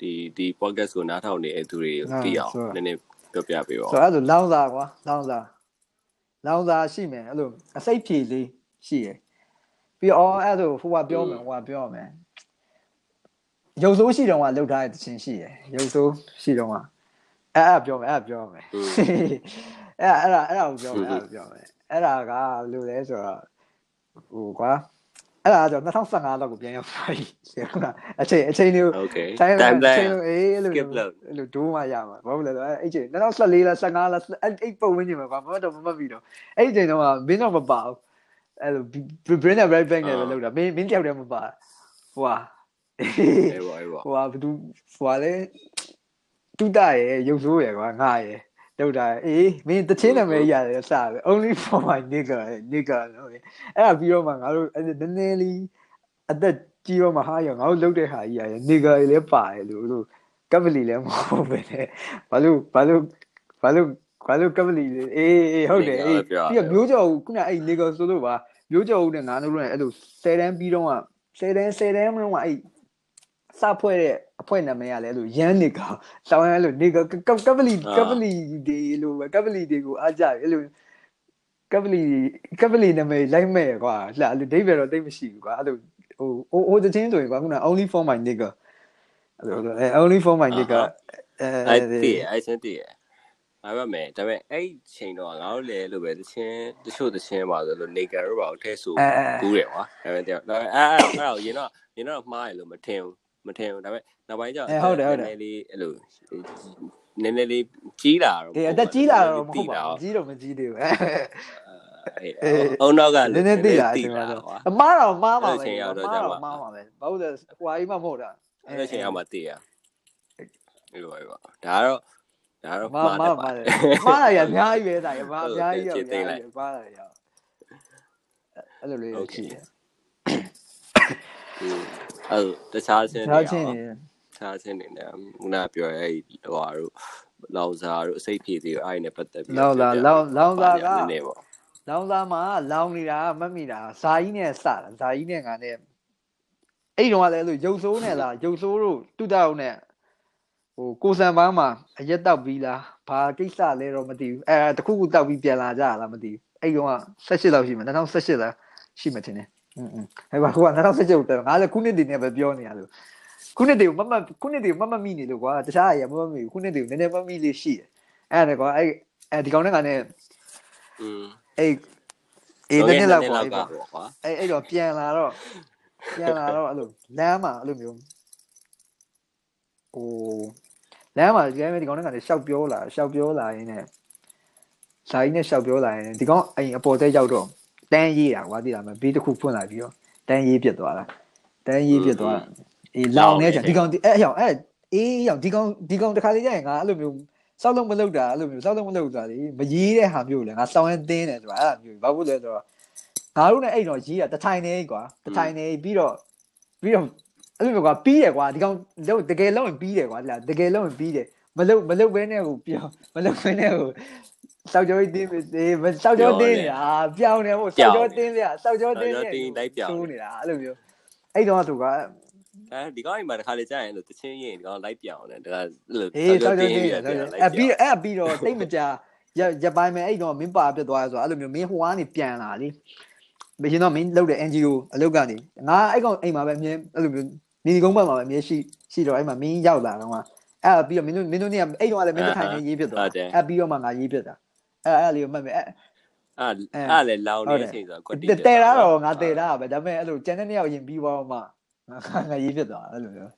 ဒီဒီ podcast ကိုနားထောင်နေတဲ့သူတွေကိုသိအောင်နည်းနည်းပြောပြပေးပါဦးဆိုတော့အဲ့လိုလောင်းစားကွာလောင်းစား လောင်းစာရှိမယ်အဲ့လိုအစိတ်ဖြေလေးရှိရယ်ပြီးတော့အဲ့လိုဟိုကပြောမယ်ဟိုကပြောမယ်ရုပ်ဆိုးရှိတော့ကလောက်ထားတဲ့တခြင်းရှိရယ်ရုပ်ဆိုးရှိတော့ကအဲ့အဲ့ပြောမယ်အဲ့ပြောမယ်အဲ့အဲ့ဒါအဲ့ဒါကိုပြောမယ်အဲ့ဒါပြောမယ်အဲ့ဒါကလိုလဲဆိုတော့ဟိုကွာ အဲ့ဒါကြောင့်2015လောက်ကိုပြန်ရောက်ပါပြီဟုတ်လားအချိန်အချိန်လေးကို time time အေးလို့လို့ဒိုးမှရမှာဘာလို့လဲဆိုတော့အဲ့ချိန်2014လား15လားအဲ့ပုံဝင်နေမှာဘာမှတော့မမှတ်ပြီးတော့အဲ့ချိန်တော့မင်းတော့မပါဘူးအဲ့လို brain နဲ့ right bank နဲ့ပဲလောက်တာမင်းမင်းတယောက်တည်းမပါဟိုဟာဟိုဟာဘသူဟိုဟာလေတူတာရဲ့ရုပ်ဆိုးရယ်ကွာငါရယ် က်တာအေးမင်းတချင်းနာမည်ရတယ်စပဲ only for my nigga nigga နော်အဲ့ဒါပြီးတော့မှငါတို့အဲ့နည်းနည်းလေးအသက်ကြီးတော့မှဟာရငါတို့လုတ်တဲ့ဟာကြီးရတယ် nigga တွေလည်းပါတယ်လို့လို့ကပလီလည်းမဟုတ်ပဲနဲ့ဘာလို့ဘာလို့ဘာလို့ဘာလို့ကပလီလေအေးအေးဟုတ်တယ်အေးပြီးတော့မျိုးကြော်ခုနအဲ့ nigga ဆိုလို့ပါမျိုးကြော်ဦးနဲ့ငါတို့လည်းအဲ့လို10တန်းပြီးတော့က10တန်း10တန်းမလို့ကအဲ့ စဖွဲ့တဲ့အဖွဲ့နာမည်ကလည်းအဲ့လိုရန်နေကောင်တောင်းရအဲ့လိုနေကကပလီကပလီဒီလိုပဲကပလီတွေကိုအားကြတယ်အဲ့လိုကပလီကပလီနာမည်လိုက်မဲ့ကွာလှအဲ့လိုဒိဗယ်တော့တိတ်မရှိဘူးကွာအဲ့လိုဟိုဟိုဟိုတချင်းဆိုရင်ကွာခုန only for my nigga အဲ့လိုအဲ only for my nigga အဲအဲ့တည်းအဲ့ချင်းတည်းငါပါမယ်ဒါပေမဲ့အဲ့ချိန်တော့ငါတို့လည်းလို့ပဲတချင်းတချို့တချင်းပါဆိုလို့နေကရောပါကိုထဲဆိုဘူးတယ်ကွာဒါပေမဲ့အဲ့အဲ့အဲ့တော့ရင်တော့ရင်တော့မှားရလို့မထင်ဘူး မထင်ဘူးဒါပေမဲ့နောက်ပိုင်းကျနည်းလေးအဲ့လိုနည်းနည်းလေးကြီးလာတော့အေးအသက်ကြီးလာတော့မဟုတ်ပါဘူးကြီးတော့မကြီးသေးဘူးအဲအုံနောက်ကနည်းနည်းသိလာတယ်ကွာအမားတော့မားပါပဲချိန်ရောက်တော့ကြမှာမားပါပဲဘာလို့လဲဟွာကြီးမှမဟုတ်တာအဲ့ချိန်ရောက်မှတည်ရအဲ့လိုပဲပါဒါကတော့ဒါတော့မားမားမားတယ်မားရရအများကြီးပဲတာရမားအများကြီးရောမားရရအဲ့လိုလေးရှိတယ် အဲ့တခြားချင်းဒါချင်းနေတခြားချင်းနေတယ်ခုနပြောရဲဟိုဟာတို့လောင်စာတို့အစိတ်ဖြည့်သေးအဲ့နဲ့ပတ်သက်ပြီးလောင်လာလောင်လောင်စာကနေပေါ့လောင်စာမှာလောင်နေတာမတ်မိတာဇာကြီးနဲ့စတာဇာကြီးနဲ့ငါနဲ့အဲ့တော့လည်းလို့ရုပ်ဆိုးနဲ့လားရုပ်ဆိုးတို့တုတောက်နဲ့ဟိုကိုစံပန်းမှာအရက်တောက်ပြီးလားဘာကိစ္စလဲတော့မသိဘူးအဲတခုခုတောက်ပြီးပြန်လာကြလားမသိဘူးအဲ့တော့16လောက်ရှိမှာ2018လားရှိမှတင်တယ် อืมๆဟဲ့ပါကွာ2018ကိုတက်ငါလည်းခုနှစ်တည်းနဲ့ပဲပြောနေရလို့ခုနှစ်တည်းကိုမမခုနှစ်တည်းကိုမမမိနေလို့ကွာတခြားအရာမမမိဘူးခုနှစ်တည်းကိုနည်းနည်းမမိလေးရှိတယ်အဲ့ဒါကွာအဲ့အဲဒီကောင်နဲ့ကလည်း อืม အဲ့အေးနည်းနည်းလောက်ကွာအဲ့ ကွာ ပေါ့ ကွာ အဲ့အဲ့တော့ပြန်လာတော့ပြန်လာတော့အဲ့လိုလမ်းမှာအဲ့လိုမျိုးဟိုလမ်းမှာဒီကောင်ဒီကောင်နဲ့ကလည်းရှောက်ပြောလာရှောက်ပြောလာရင်းနဲ့ဇာကြီးနဲ့ရှောက်ပြောလာရင်းဒီကောင်အိမ်အပေါ်တဲရောက်တော့ တန်းရေးတာကွာသိလားမဘေးတစ်ခုဖွင့်လာပြီးတော့တန်းရေးပြစ်သွားတာတန်းရေးပြစ်သွားတာအေးလောင်နေကြဒီကောင်အဲ့ရောက်အဲ့အေးရောက်ဒီကောင်ဒီကောင်တခါလေးကျရင်ငါအဲ့လိုမျိုးစောက်လုံးမလုပ်တာအဲ့လိုမျိုးစောက်လုံးမလုပ်တာလေမရေးတဲ့ဟာမျိုးလေငါစောင်းရင်တင်းတယ်ဆိုတာအဲ့လိုမျိုးဘာလို့လဲဆိုတော့ငါတို့နဲ့အဲ့တော့ရေးတာတထိုင်နေကွာတထိုင်နေပြီးတော့ပြီးတော့အဲ့လိုမျိုးကွာပြီးတယ်ကွာဒီကောင်လုံးတကယ်လုံးရင်ပြီးတယ်ကွာဒီလားတကယ်လုံးရင်ပြီးတယ်မလုပ်မလုပ်ဘဲနဲ့ဟိုပြောမလုပ်ဘဲနဲ့ဟို စောက်ကြောတင်းအေးစောက်ကြောတင်းနေတာပြောင်းနေဟိုစောက်ကြောတင်းပြစောက်ကြောတင်းနေတိုးနေတာအဲ့လိုမျိုးအဲ့တော့သူကအဲဒီကောင်အိမ်မှာတစ်ခါလေကြာရင်လို့တချင်းရင်ဒီကောင်လိုက်ပြောင်းတယ်ဒါကအဲ့လိုအေးစောက်ကြောတင်းနေအဲ့ပြီးအဲ့ပြီးတော့တိတ်မကြရရပိုင်းမဲ့အဲ့တော့မင်းပါပြတ်သွားဆိုအဲ့လိုမျိုးမင်းဟိုကနေပြန်လာလေဘယ်ရင်တော့မင်းလုပ်တဲ့ NGO အလုပ်ကနေငါအဲ့ကောင်အိမ်မှာပဲအမြဲအဲ့လိုမျိုးနေဒီကုန်းဘက်မှာပဲအမြဲရှိရှိတော့အဲ့မှာမင်းရောက်လာတော့ကအဲ့ပြီးတော့မင်းတို့မင်းတို့နေအဲ့တော့လည်းမင်းတို့ထိုင်နေရေးဖြစ်သွားအဲ့ပြီးတော့မှငါရေးဖြစ်တာ အဲ့အဲ့လေးကိုမှတ်မယ်အဲ့အဲ့အဲ့လည်းလောင်နေအချိန်ဆိုကွတီတဲတာတော့ငါတဲတာပဲဒါပေမဲ့အဲ့လိုကျန်တဲ့နှစ်ယောက်ရင်ပြီးသွားတော့မှငါငါရေးဖြစ်သွားအဲ့လိုမျိုး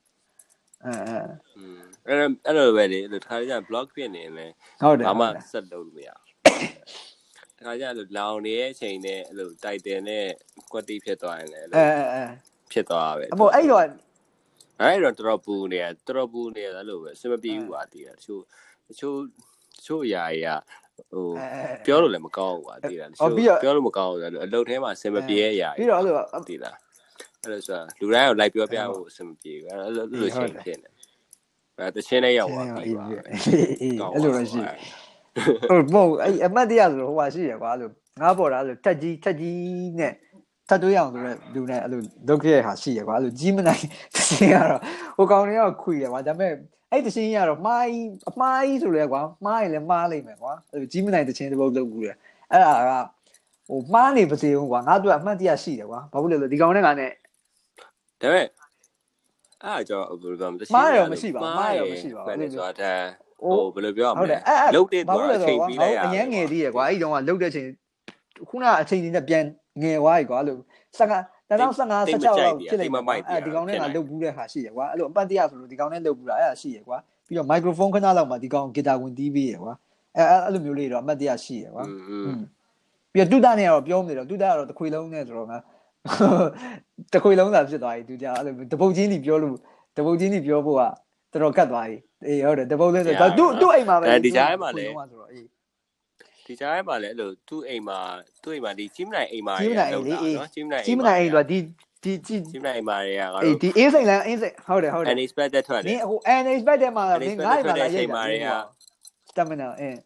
အဲအဲอืมအဲ့အဲ့လိုပဲလေဒီခါကျ block ဖြစ်နေတယ်ဟုတ်တယ်ဘာမှဆက်လုပ်လို့မရဘူးဒါကြလို့လောင်နေတဲ့အချိန်နဲ့အဲ့လိုတိုက်တယ်နဲ့ကွက်တီဖြစ်သွားရင်လည်းအဲအဲအဲဖြစ်သွားပဲအမို့အဲ့တော့အဲ့တော့တော်တော်ပူနေတယ်တော်တော်ပူနေတယ်လို့ပဲစမပြေဘူးပါတည်တယ်တချို့တချို့တချို့အရာတွေက ဟိုပြောလို့လည်းမကောင်းဘူးပါတည်တယ်တချို့ပြောလို့မကောင်းဘူးအလုပ်ထဲမှာစမပြေတဲ့အရာပြီးတော့အဲ့လိုတည်လားအဲ့လိုဆိုတာလူတိုင်းကိုလိုက်ပြောပြဖို့စမပြေဘူးအဲ့လိုလိုချင်းဖြစ်နေအဲ့တချင်းလေးရောက်သွားပြီပါအေးအဲ့လိုတော့ရှိဟုတ်မဟုတ်အဲ့အမတ်တရားဆိုဟိုဟာရှိရကွာအဲ့လိုငါပေါ်တာအဲ့လိုတက်ကြီးတက်ကြီးနဲ့ထပ်တွေးအောင်ဆိုတော့လူနဲ့အဲ့လိုဒုက္ခရဲ့ဟာရှိရကွာအဲ့လိုကြီးမနိုင်တခြင်းကတော့ဟိုကောင်တွေကခွေရကွာဒါပေမဲ့ အဲ့တခြင်းကတော့မှားအမှားကြီးဆိုလဲကွာမှားရင်လည်းမှားလိမ့်မယ်ကွာအဲ့လိုကြီးမနိုင်တခြင်းတစ်ပုတ်လုပ်ဘူးလေအဲ့ဒါကဟိုမှားနေပါစေဘူးကွာငါတို့အမှတ်တရရှိတယ်ကွာဘာဖြစ်လို့လဲဒီကောင်နဲ့ကနဲ့ဒါပေမဲ့အဲ့ကြောဘယ်လိုပြောမလဲမားရောမရှိပါဘူးမားရောမရှိပါဘူးအဲ့ဒါဆိုတာဟိုဘယ်လိုပြောမဟုတ်တလဲယ်အဲ့အဲ့လုတ်တဲ့ဘာသူလို့လဲအဆိုချိန်တော့ပြီးလိုက်ရအရင်ငယ်သေးရကွာအဲ့ဒီတုန်းကလုတ်တဲ့ချိန်ခုနအချိန်ကြီးနဲ့ပြန်ငယ်သွားပြီကွာလို့15 2015 16လောက်ဖြစ်လိုက်အဲ့ဒီကောင်နဲ့ငါလုတ်ဘူးတဲ့ဟာရှိရကွာအဲ့လိုအပတ်တရဆိုလို့ဒီကောင်နဲ့လုတ်ဘူးတာအဲ့ဒါရှိရကွာပြီးတော့မိုက်ခရိုဖုန်းခဏလောက်မှဒီကောင်ဂီတာဝင်တီးပြီးရကွာအဲ့အဲ့လိုမျိုးလေးတော့အပတ်တရရှိရကွာပြီးတော့တူတာနဲ့တော့ပြောမနေတော့တူတာကတော့တခွေလုံးနဲ့ဆိုတော့ငါတခွေလုံးသာဖြစ်သွားပြီသူကြအဲ့လိုတပုတ်ချင်းကြီးပြောလို့တပုတ်ချင်းကြီးပြောဖို့ကတော်တော်ကတ်သွားပြီအေးဟုတ်တယ်တပုတ်လေးဆိုတော့သူသူ့အိမ်မှာပဲဒီကြားထဲမှာလေဆိုတော့အေး ဒီကြားထဲမှာလည်းအဲ့လိုသူ့အိမ်မှာသူ့အိမ်မှာဒီကြီးမနိုင်အိမ်မှာကြီးမနိုင်အိမ်လေအေးနော်ကြီးမနိုင်ကြီးမနိုင်အိမ်တော့ဒီဒီကြီးကြီးမနိုင်အိမ်မှာတွေကငါအေးတို့ဒီအင်းစိန်လန်းအင်းစိန်ဟုတ်တယ်ဟုတ်တယ် unexpected ထွက်တနယ်င်းအခု unexpected မှာမင်းငါ့မှာလာရိတ်တာတမနာအင်း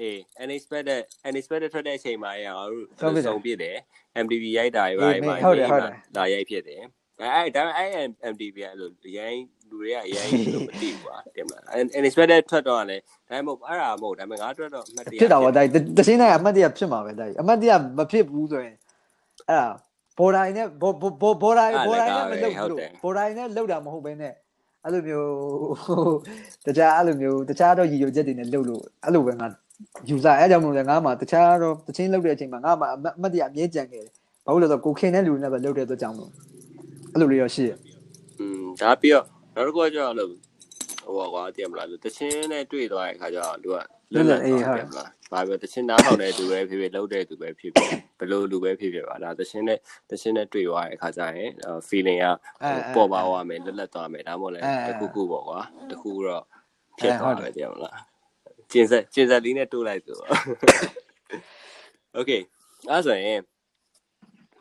အေး unexpected unexpected ထွက်တဲ့အချိန်မှာတွေကငါတို့ဟုတ်ပြီစုံပြစ်တယ် MTV ရိုက်တာတွေပါအေးမှာဟုတ်တယ်ဟုတ်တယ်လာရိုက်ဖြစ်တယ်အဲ့ဒါပေမဲ့အဲ့ MTV ကအဲ့လိုအရင် လူတွေကအရင်လို့မသိဘူးကွာတင်မလား unexpected ထွက်တော့လည်းဒါမှမဟုတ်အဲ့ဒါမဟုတ်ဒါပေမဲ့ငါတို့တော့အမှတ်တရဖြစ်တာပေါ့ဒါတချင်းတိုင်းအမှတ်တရဖြစ်မှာပဲဒါအမှတ်တရမဖြစ်ဘူးဆိုရင်အဲ့ဒါဘော်ဒိုင်နဲ့ဘောဘောဘော်ဒိုင်ဘော်ဒိုင်နဲ့မလုပ်ဘူးလို့ဘော်ဒိုင်နဲ့လုပ်တာမဟုတ်ဘဲနဲ့အဲ့လိုမျိုးတခြားအဲ့လိုမျိုးတခြားတော့ရည်ရွယ်ချက်တွေနဲ့လုပ်လို့အဲ့လိုပဲငါယူစားအဲ့ကြောင့်မလို့လေငါမှတခြားတော့တချင်းလုပ်တဲ့အချိန်မှာငါမှအမှတ်တရအမြဲကြံခဲ့တယ်ဘာလို့လဲဆိုတော့ကိုခင်တဲ့လူတွေနဲ့ပဲလုပ်တဲ့အတွက်ကြောင့်လို့အဲ့လိုလေးတော့ရှိရอืมဒါပြီးတော့ နောက်တစ်ခုကကျတော့လို့ဟိုကွာတည်မလားလို့တချင်းနဲ့တွေ့သွားတဲ့အခါကျတော့သူကလွတ်လပ်သွားတယ်မလားဘာပဲတချင်းနားထောင်တဲ့သူပဲဖြစ်ဖြစ်လှုပ်တဲ့သူပဲဖြစ်ဖြစ်ဘယ်လိုလူပဲဖြစ်ဖြစ်ပါလားတချင်းနဲ့တချင်းနဲ့တွေ့သွားတဲ့အခါကျရင် feeling ကပေါ်ပါသွားမယ်လွတ်လပ်သွားမယ်ဒါမှမဟုတ်လဲတခုခုပေါ့ကွာတခုတော့ဖြစ်သွားတယ်တည်မလားကျင်ဆက်ကျင်ဆက်လေးနဲ့တိုးလိုက်ဆိုတော့ Okay အဲ့ဆိုရင်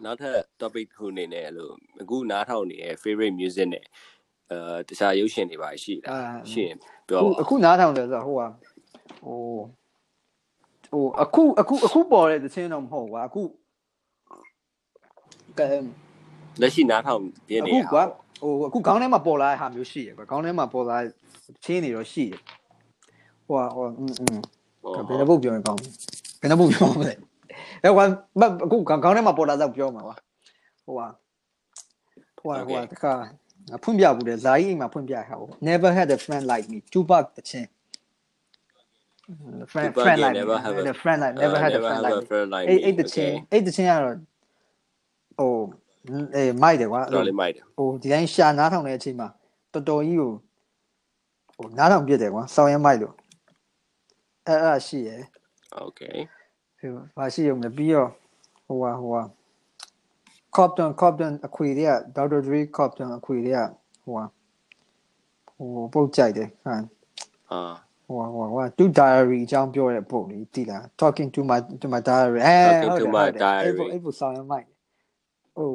နောက်ထပ် topic ခုအနေနဲ့အဲ့လိုအခုနားထောင်နေတဲ့ favorite music နဲ့ အဲတခြားရုပ်ရှင်တွေပါရှိတာရှိရင်ပြော အခု ပါ အခုနားထောင်တယ်ဆိုတော့ဟိုဟာဟိုဟိုအခုအခုအခုပေါ်တဲ့သချင်းတော့မဟုတ်ကွာအခုကဲ လက်ရှိနားထောင်ပြနေ အခု ရ ကွာဟိုအခုခေါင်းထဲမှာပေါ်လာတဲ့ဟာမျိုးရှိရကွာခေါင်းထဲမှာပေါ်လာချင်းနေတော့ရှိရဟိုဟာဟိုอืมอืมဘယ်နှပုတ်ပြောရင်ကောင်းဘယ်နှပုတ်ပြောမလဲအဲ့ကွာအခုခေါင်းထဲမှာပေါ်လာတော့ပြောမှာကွာဟိုဟာဟိုဟာဟိုဟာတခါ ဖွင့်ပြဘူးတယ်ဇာကြီးအိမ်မှာဖွင့်ပြဟာဟို never had a friend like me Tupac တချင်း friend friend like never have a friend like never had a friend like me friend like အဲ့အဲ့တချင်းအဲ့တချင်းကတော့ဟိုအေးမိုက်တယ်ကွာတော်လေးမိုက်တယ်ဟိုဒီတိုင်းရှာနားထောင်တဲ့အချိန်မှာတော်တော်ကြီးကိုဟိုနားထောင်ပြစ်တယ်ကွာစောင်းရဲမိုက်လို့အဲ့အဲ့ရှိရယ် Okay ဟိုဘာရှိရုံလဲပြီးတော့ဟိုဟာဟိုဟာ Compton Compton အခွေတွေက Dr. Dre Compton အခွေတွေကဟိုဟာဟိုပုတ်ကြိုက်တယ်ဟမ်အာဟိုဟာဟိုဟာသူ diary အကြောင်းပြောတဲ့ပုံလေးသိလား talking to my to my diary အဲ Talking to my diary အဲ့ပုံအဲ့ပုံဆောင်ရမိုက်ဟို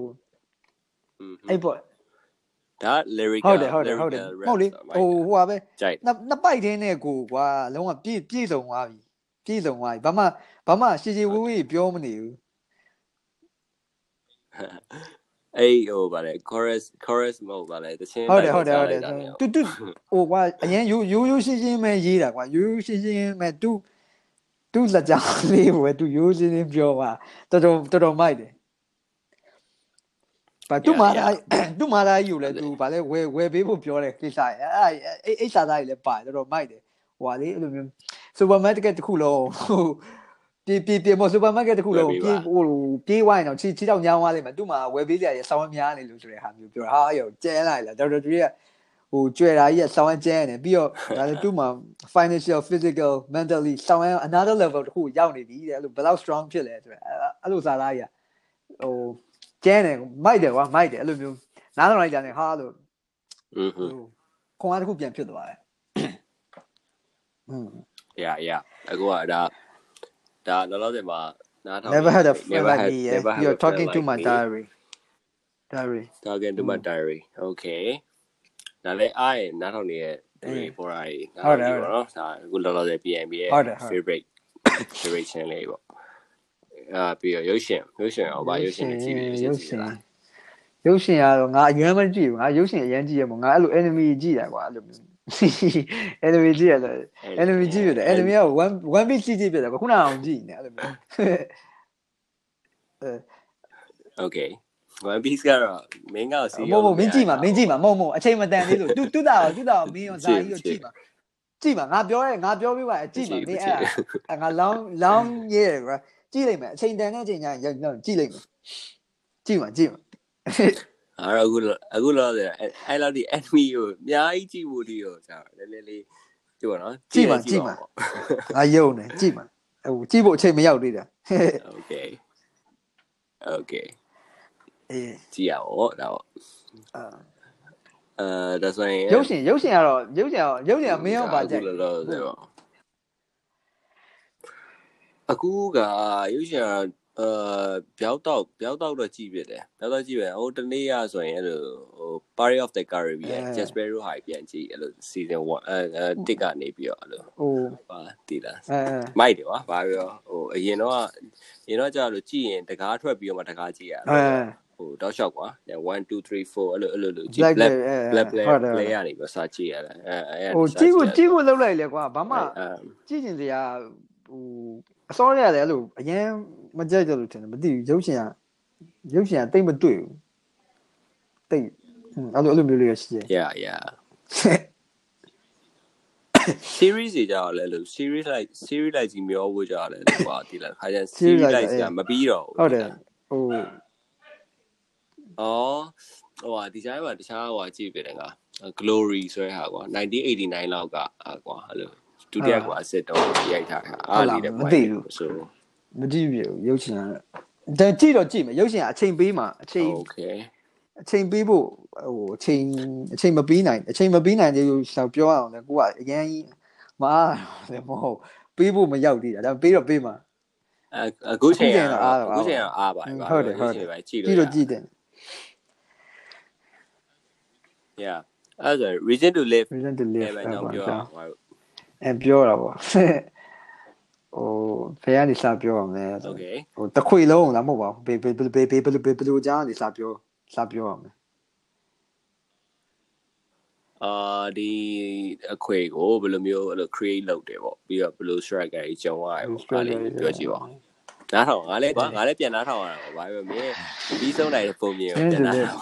อืมအဲ့ပုံဒါ lyric ဟုတ်တယ်ဟုတ်တယ်ဟုတ်တယ်ဟုတ်လေဟိုဟိုဟာပဲကြိုက်နှစ်နှစ်ပိုက်တင်းနဲ့ကိုကွာလုံးဝပြည့်ပြည့်စုံသွားပြီပြည့်စုံသွားပြီဘာမှဘာမှရှည်ရှည်ဝေးဝေးပြောမနေဘူး အဲ့ဟိုဗါလေ chorus chorus မဟုတ်ဗါလေတချင်းဟုတ်တယ်ဟုတ်တယ်ဟုတ်တယ်တူတူဟိုကွာအရင်ရိုးရိုးရိုးရှင်းရှင်းပဲရေးတာကွာရိုးရိုးရှင်းရှင်းပဲတူတူလက်ကြောင်းလေးပဲတူရိုးရှင်းရှင်းပြောပါတော်တော်တော်တော်မိုက်တယ်ဘာသူ့မာသားသူ့မာသားကြီးကိုလည်းသူဗာလဲဝယ်ဝယ်ပေးဖို့ပြောတယ်ကိစ္စရအဲ့အဲ့အဲ့စာသားကြီးလည်းပါတယ်တော်တော်မိုက်တယ်ဟိုဟာလေအဲ့လိုမျိုးစူပါမားကတ်တစ်ခုလုံးဟို ပြေးပြေးပြေးမော်စူပါမားကတ်တခုလုံးပြေးဟိုပြေးဝိုင်းတော့ချီချီတော့ညောင်းသွားလိမ့်မယ်သူ့မှာဝယ်ပေးစရာရဆောင်းများနေလို့ဆိုတဲ့ဟာမျိုးပြောတာဟာရောကျဲလိုက်လားဒေါက်တာတူရဲ့ဟိုကျွဲတာကြီးကဆောင်းကျဲနေပြီးတော့ဒါလည်းသူ့မှာ financial physical mentally ဆောင်း another level တခုရောက်နေပြီတဲ့အဲ့လိုဘယ်လောက် strong ဖြစ်လဲဆိုတော့အဲ့လိုစားသားကြီးကဟိုကျဲနေမိုက်တယ်ကွာမိုက်တယ်အဲ့လိုမျိုးနားထောင်လိုက်ကြတယ်ဟာလို့ဟွန်းခွန်အားတခုပြန်ဖြစ်သွားတယ်ဟွန်း yeah yeah အခုကဒါ ဒါလောလောဆယ်မှာနားထောင် never had a friend Never like had- me yeah never had a you're friend talking to like my me. diary diary talking to my diary okay ဒါလည်းအားရနားထောင်နေတဲ့သူတွေပေါ်လာကြီးနား ဟုတ်တယ် ထောင်ပြီးတော့နော်ဒါအခုလောလောဆယ် PNB ရဲ့ ဟုတ်တယ်ဟုတ် favorite favorite channel လေးပေါ့အာပြီးတော့ရုပ်ရှင်ရုပ်ရှင်အောင်ပါရုပ်ရှင်တွေကြည့်ပြီး ရုပ်ရှင်ရုပ်ရှင်ကတော့ငါအရင်မကြည့်ဘူးငါရုပ်ရှင်အရင်ကြည့်ရမို့ငါအဲ့လို enemy ကြည့်တယ်ကွာအဲ့လိုမျိုး enemy ကြည့်ရတယ် enemy ကြည့်ရတယ် enemy က1 1 piece ကြည့်ကြည့်ပြတယ်ခုနအောင်ကြည့်နေအဲ့လိုမျိုး okay one piece ကတော့မင်းကစီမဟုတ်မဟုတ်မင်းကြည့်မှာမင်းကြည့်မှာမဟုတ်မဟုတ်အချိန်မတန်သေးလို့ तू တူတာတူတာမင်းရောဇာကြီးရောကြည့်မှာကြည့်မှာငါပြောရဲငါပြောပြီးပါကြည့်မှာမင်းအဲ့ငါလောင်းလောင်းရဲကွာကြည့်လိုက်မယ်အချိန်တန်တဲ့အချိန်ကျရင်ရောက်ကြည့်လိုက်မယ်ကြည့်မှာကြည့်မှာ အဲ့တော့အခုလောအခုလောဆယ်အဲ့လောက်ဒီ enemy ကိုအများကြီးကြည့်ဖို့ဒီကိုကြာနည်းနည်းလေးကြည့်ပါနော်ကြည့်ပါကြည့်ပါငါယုံတယ်ကြည့်မှာဟိုကြည့်ဖို့အချိန်မရောက်သေးတာ okay okay အေးကြည့်ရအောင်ဒါပေါ့အာအဲဒါဆိုရင်ရုပ်ရှင်ရုပ်ရှင်ကတော့ရုပ်ရှင်ကတော့ရုပ်ရှင်ကမင်းရောပါကြိုက်အခုလောလောဆယ်ပေါ့အခုကရုပ်ရှင်က အာပြောက်တော့ပြောက်တော့တော့ကြည့်ပြတယ်ပြောက်တော့ကြည့်ပြဟိုတနေ့ရဆိုရင်အဲ့လိုဟို Party of the Caribbean Jasper Roy ပြန်ကြည့်အဲ့လို season 1အဲတစ်ကနေပြီးတော့အဲ့လိုဟိုပါတည်လားအဲမိုက်တယ်ကွာဘာပြောဟိုအရင်တော့အရင်တော့ကြာလို့ကြည့်ရင်တကားထွက်ပြီးတော့မှတကားကြည့်ရအဲဟိုတောက်လျှောက်ကွာ1 2 3 4အဲ့လိုအဲ့လိုလိုကြည့် Black black Black black ဟုတ်တယ် play ရနေပြီးစာကြည့်ရတယ်အဲအဲဟိုကြည့်ဖို့ကြည့်ဖို့လောက်လိုက်လေကွာဘာမှအဲကြည့်ကျင်စရာဟို အစောရတယ်အဲ့လိုအရင်မကြိုက်ကြလို့ထင်တယ်မသိဘူးရုပ်ရှင်ကရုပ်ရှင်ကတိတ်မတွေ့ဘူးတိတ်အဲ့လိုအဲ့လိုမျိုးလေးရှိတယ် yeah yeah series တွေကြောက်လဲလို့ series like series like ကြီးမျောဖို့ကြောက်လဲလို့ကွာဒီလားခါကျ series like ကမပြီးတော့ဟုတ်တယ်ဟိုဩဟိုဟာဒီကြားမှာတခြားဟိုဟာကြည့်ပြတယ်က glory ဆိုတဲ့ဟာကွာ1989လောက်ကအာကွာအဲ့လို ဒုတိယကွာစစ်တော့ရိုက်ထားတာအားလေးတဲ့ဆိုမကြည့်ပြဘူးရုပ်ရှင်ကဒါကြည့်တော့ကြည့်မယ်ရုပ်ရှင်ကအချိန်ပေးမှာအချိန် okay အချိန်ပေးဖို့ဟိုအချိန်အချိန်မပေးနိုင်အချိန်မပေးနိုင်သေးဘူးဆောက်ပြောရအောင်လေကိုကအရင်ကြီးမအားလည်းမဟုတ်ပေးဖို့မရောက်သေးတာဒါပေးတော့ပေးမှာအခုချိန်ကအခုချိန်ကအားပါပါဟုတ်တယ်ဟုတ်တယ်ကြည့်ကြည့်လို့တော့ကြည့်တယ် yeah အဲ့ဒါ reason to live reason to live ပဲတော့ပြော အောင်ဟိုအဲပြောတာပေါ့ဟိုဖေရနေစပြောအောင်လေ okay ဟိုတခွေလုံးလားမဟုတ်ပါဘူးဘေးဘေးဘေးဘေးဘေးဘယ်လိုဘယ်လိုကြားနေစပြောစပြောအောင်အာဒီအခွေကိုဘယ်လိုမျိုးအဲ့လို create လုပ်တယ်ပေါ့ပြီးတော့ဘယ်လို strike ကြီးကျုံရတယ်ပေါ့ဒါလေးပြောကြည့်ပါနားထောင်ငါလည်းကွာငါလည်းပြန်နားထောင်ရတာပေါ့ဘာပဲမင်းပြီးဆုံးနိုင်တဲ့ပုံမြင်ကိုပြန်နားထောင်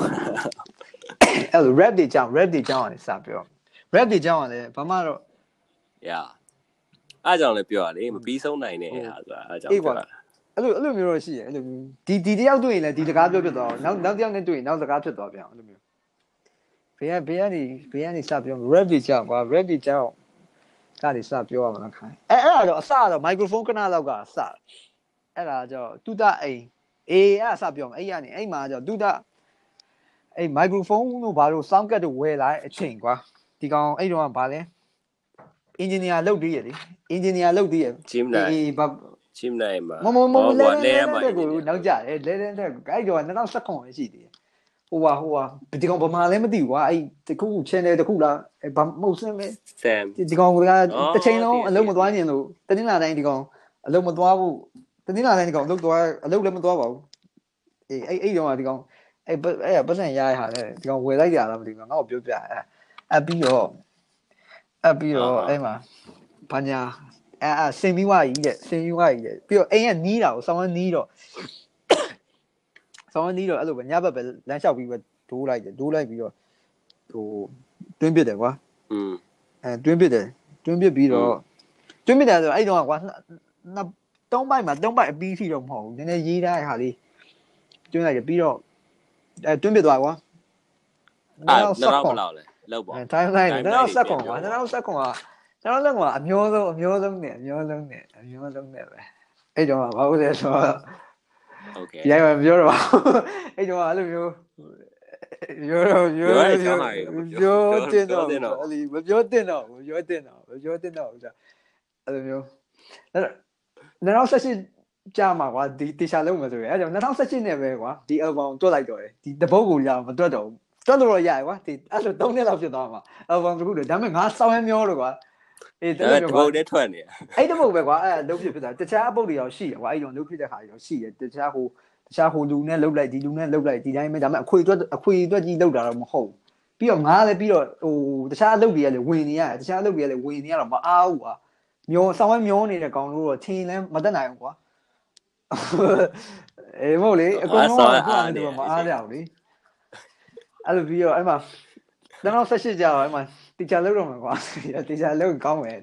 အဲ့လို rap တွေကြောင်း rap တွေကြောင်းရတယ်စပြော rap တွေကြောင်းရတယ်ဘာမှတော့ yeah အားကြောင့်လည်းပြောရလေမပြီးဆုံးနိုင်တဲ့ဟာဆိုတာအားကြောင့်အေးကွာအဲ့လိုအဲ့လိုမျိုးတော့ရှိတယ်အဲ့လိုမျိုးဒီဒီတယောက်တွေ့ရင်လည်းဒီတကားပြောဖြစ်သွားအောင်နောက်နောက်တယောက်နဲ့တွေ့ရင်နောက်တကားဖြစ်သွားပြန်အဲ့လိုမျိုးဘေးကဘေးကနေဘေးကနေစပြော rap တွေကြောင်းကွာ rap တွေကြောင်းကနေစပြောရမှာလားခိုင်းအဲအဲ့ဒါတော့အစတော့ microphone ခဏလောက်ကစအဲ့ဒါကြောတူတာအိမ်အေးအဲ့ဒါစပြောမှာအဲ့ရနေအဲ့မှာကြောတူတာအဲ့ microphone တို့ဘာလို့ sound card တို့ဝယ်လာတဲ့အချိန်ကွာဒီကောင်အဲ့တော့ကဘာလဲ engineer လုပ်သေးရလေ engineer လုပ်သေးရဂျင်းနိုင်အေးဘာဂျင်းနိုင်မှာမမမမလဲလဲလဲမှာတဲ့ကိုနောက်ကြတယ်လဲလဲတဲ့အဲ့တော့2019ရှိသေးတယ်ဟိုဟာဟိုဟာဒီကောင်ဗမာလည်းမသိဘူးကွာအဲ့တခု channel တခုလားဘာမဟုတ်စင်းလေဆမ်ဒီကောင်ကတစ်ချိန်လုံးအလုံးမသွားခြင်းလို့တနင်္လာတိုင်းဒီကောင်အလုံးမသွားဘူးတနင်္လာတိုင်းဒီကောင်အလုံးသွားအလုံးလည်းမသွားပါဘူးအေးအဲ့အဲ့တော့ဒီကောင်အဲ့အဲ့ပတ်စံရရဟာလေဒီကောင်ဝယ်လိုက်ကြလားမသိဘူးငါ့ကိုပြောပြအဲ့အပြီးတော့ အပြီးတော့အဲ့မှာဘာညာအဲအစင်ပြီးွားကြီးတဲ့စင်ပြီးွားကြီးတဲ့ပြီးတော့အိမ်ကနီးတာကိုဆောင်းနီးတော့ဆောင်းနီးတော့အဲ့လိုပဲညဘက်ပဲလမ်းလျှောက်ပြီးပဲဒိုးလိုက်တယ်ဒိုးလိုက်ပြီးတော့ဟိုတွင်းပစ်တယ်ကွာอืมအဲတွင်းပစ်တယ်တွင်းပစ်ပြီးတော့တွင်းပစ်တယ်ဆိုတော့အဲ့တော့ကွာနှစ်သုံးပိုက်မှာသုံးပိုက်အပြီးစီတော့မဟုတ်ဘူးနည်းနည်းရေးထားတဲ့ဟာလေးတွင်းလိုက်တယ်ပြီးတော့အဲတွင်းပစ်သွားကွာအာနောက်နောက်ဆက်တော့ခွဘန်ယ်လောက်လဲ လောက်ပေါ့ timeline 2019ပါ2019ကကျွန်တော်လည်းကအမျိုးဆုံးအမျိုးဆုံးနဲ့အမျိုးဆုံးနဲ့အမျိုးဆုံးနဲ့ပဲအဲ့တော့ဘာလို့လဲဆိုတော့ Okay ရိုက်မပြောတော့အဲ့တော့အဲ့လိုမျိုးပြောတော့ပြောပြောပြောတင်တော့အဲ့ဒီမပြောတင်တော့မပြောတင်တော့မပြောတင်တော့ဆိုတာအဲ့လိုမျိုးအဲ့တော့2018ကြာမှာကွာဒီတေချာလုံးမှာဆိုရင်အဲ့ကြောင့်2018နဲ့ပဲကွာဒီ album တွက်လိုက်တော့တယ်ဒီတပုတ်ကိုကြာမတွက်တော့ဘူး တွတ်လို့ရရကွာဒီအဲ့လို3နှစ်လောက်ဖြစ်သွားမှာ album တစ်ခုတည်းဒါပေမဲ့ငါစောင်းရမ်းမျောလို့ကွာအေးတဒါကယ်တကွာပုတ်နဲ့ထွက်နေအဲ့တပုတ်ပဲကွာအဲ့လုံးဖြစ်ဖြစ်တာတခြားအပုတ်တွေရောရှိတယ်ကွာအဲ့တော့လုံးဖြစ်တဲ့ခါတွေရောရှိတယ်တခြားဟိုတခြားဟိုလူနဲ့လှုပ်လိုက်ဒီလူနဲ့လှုပ်လိုက်ဒီတိုင်းပဲဒါပေမဲ့အခွေအတွက်အခွေအတွက်ကြီးလှုပ်တာတော့မဟုတ်ဘူးပြီးတော့ငါလည်းပြီးတော့ဟိုတခြားအလုပ်တွေကလည်းဝင်နေရတယ်တခြားအလုပ်တွေကလည်းဝင်နေရတော့မအားဘူးကွာမျောဆောင်းဝဲမျောနေတဲ့ကောင်တို့တော့ထင်းလဲမတက်နိုင်ဘူးကွာအေးမဟုတ်လေအကုန်လုံးကအခုကတော့မအားရဘူးလေ အဲ့လိုပြီးတော့အဲ့မှာတော့ဆက်ရှိကြတော့အဲ့မှာတီချာလုပ်တော့မှာကွာတီချာလုပ်ကောင်းမယ်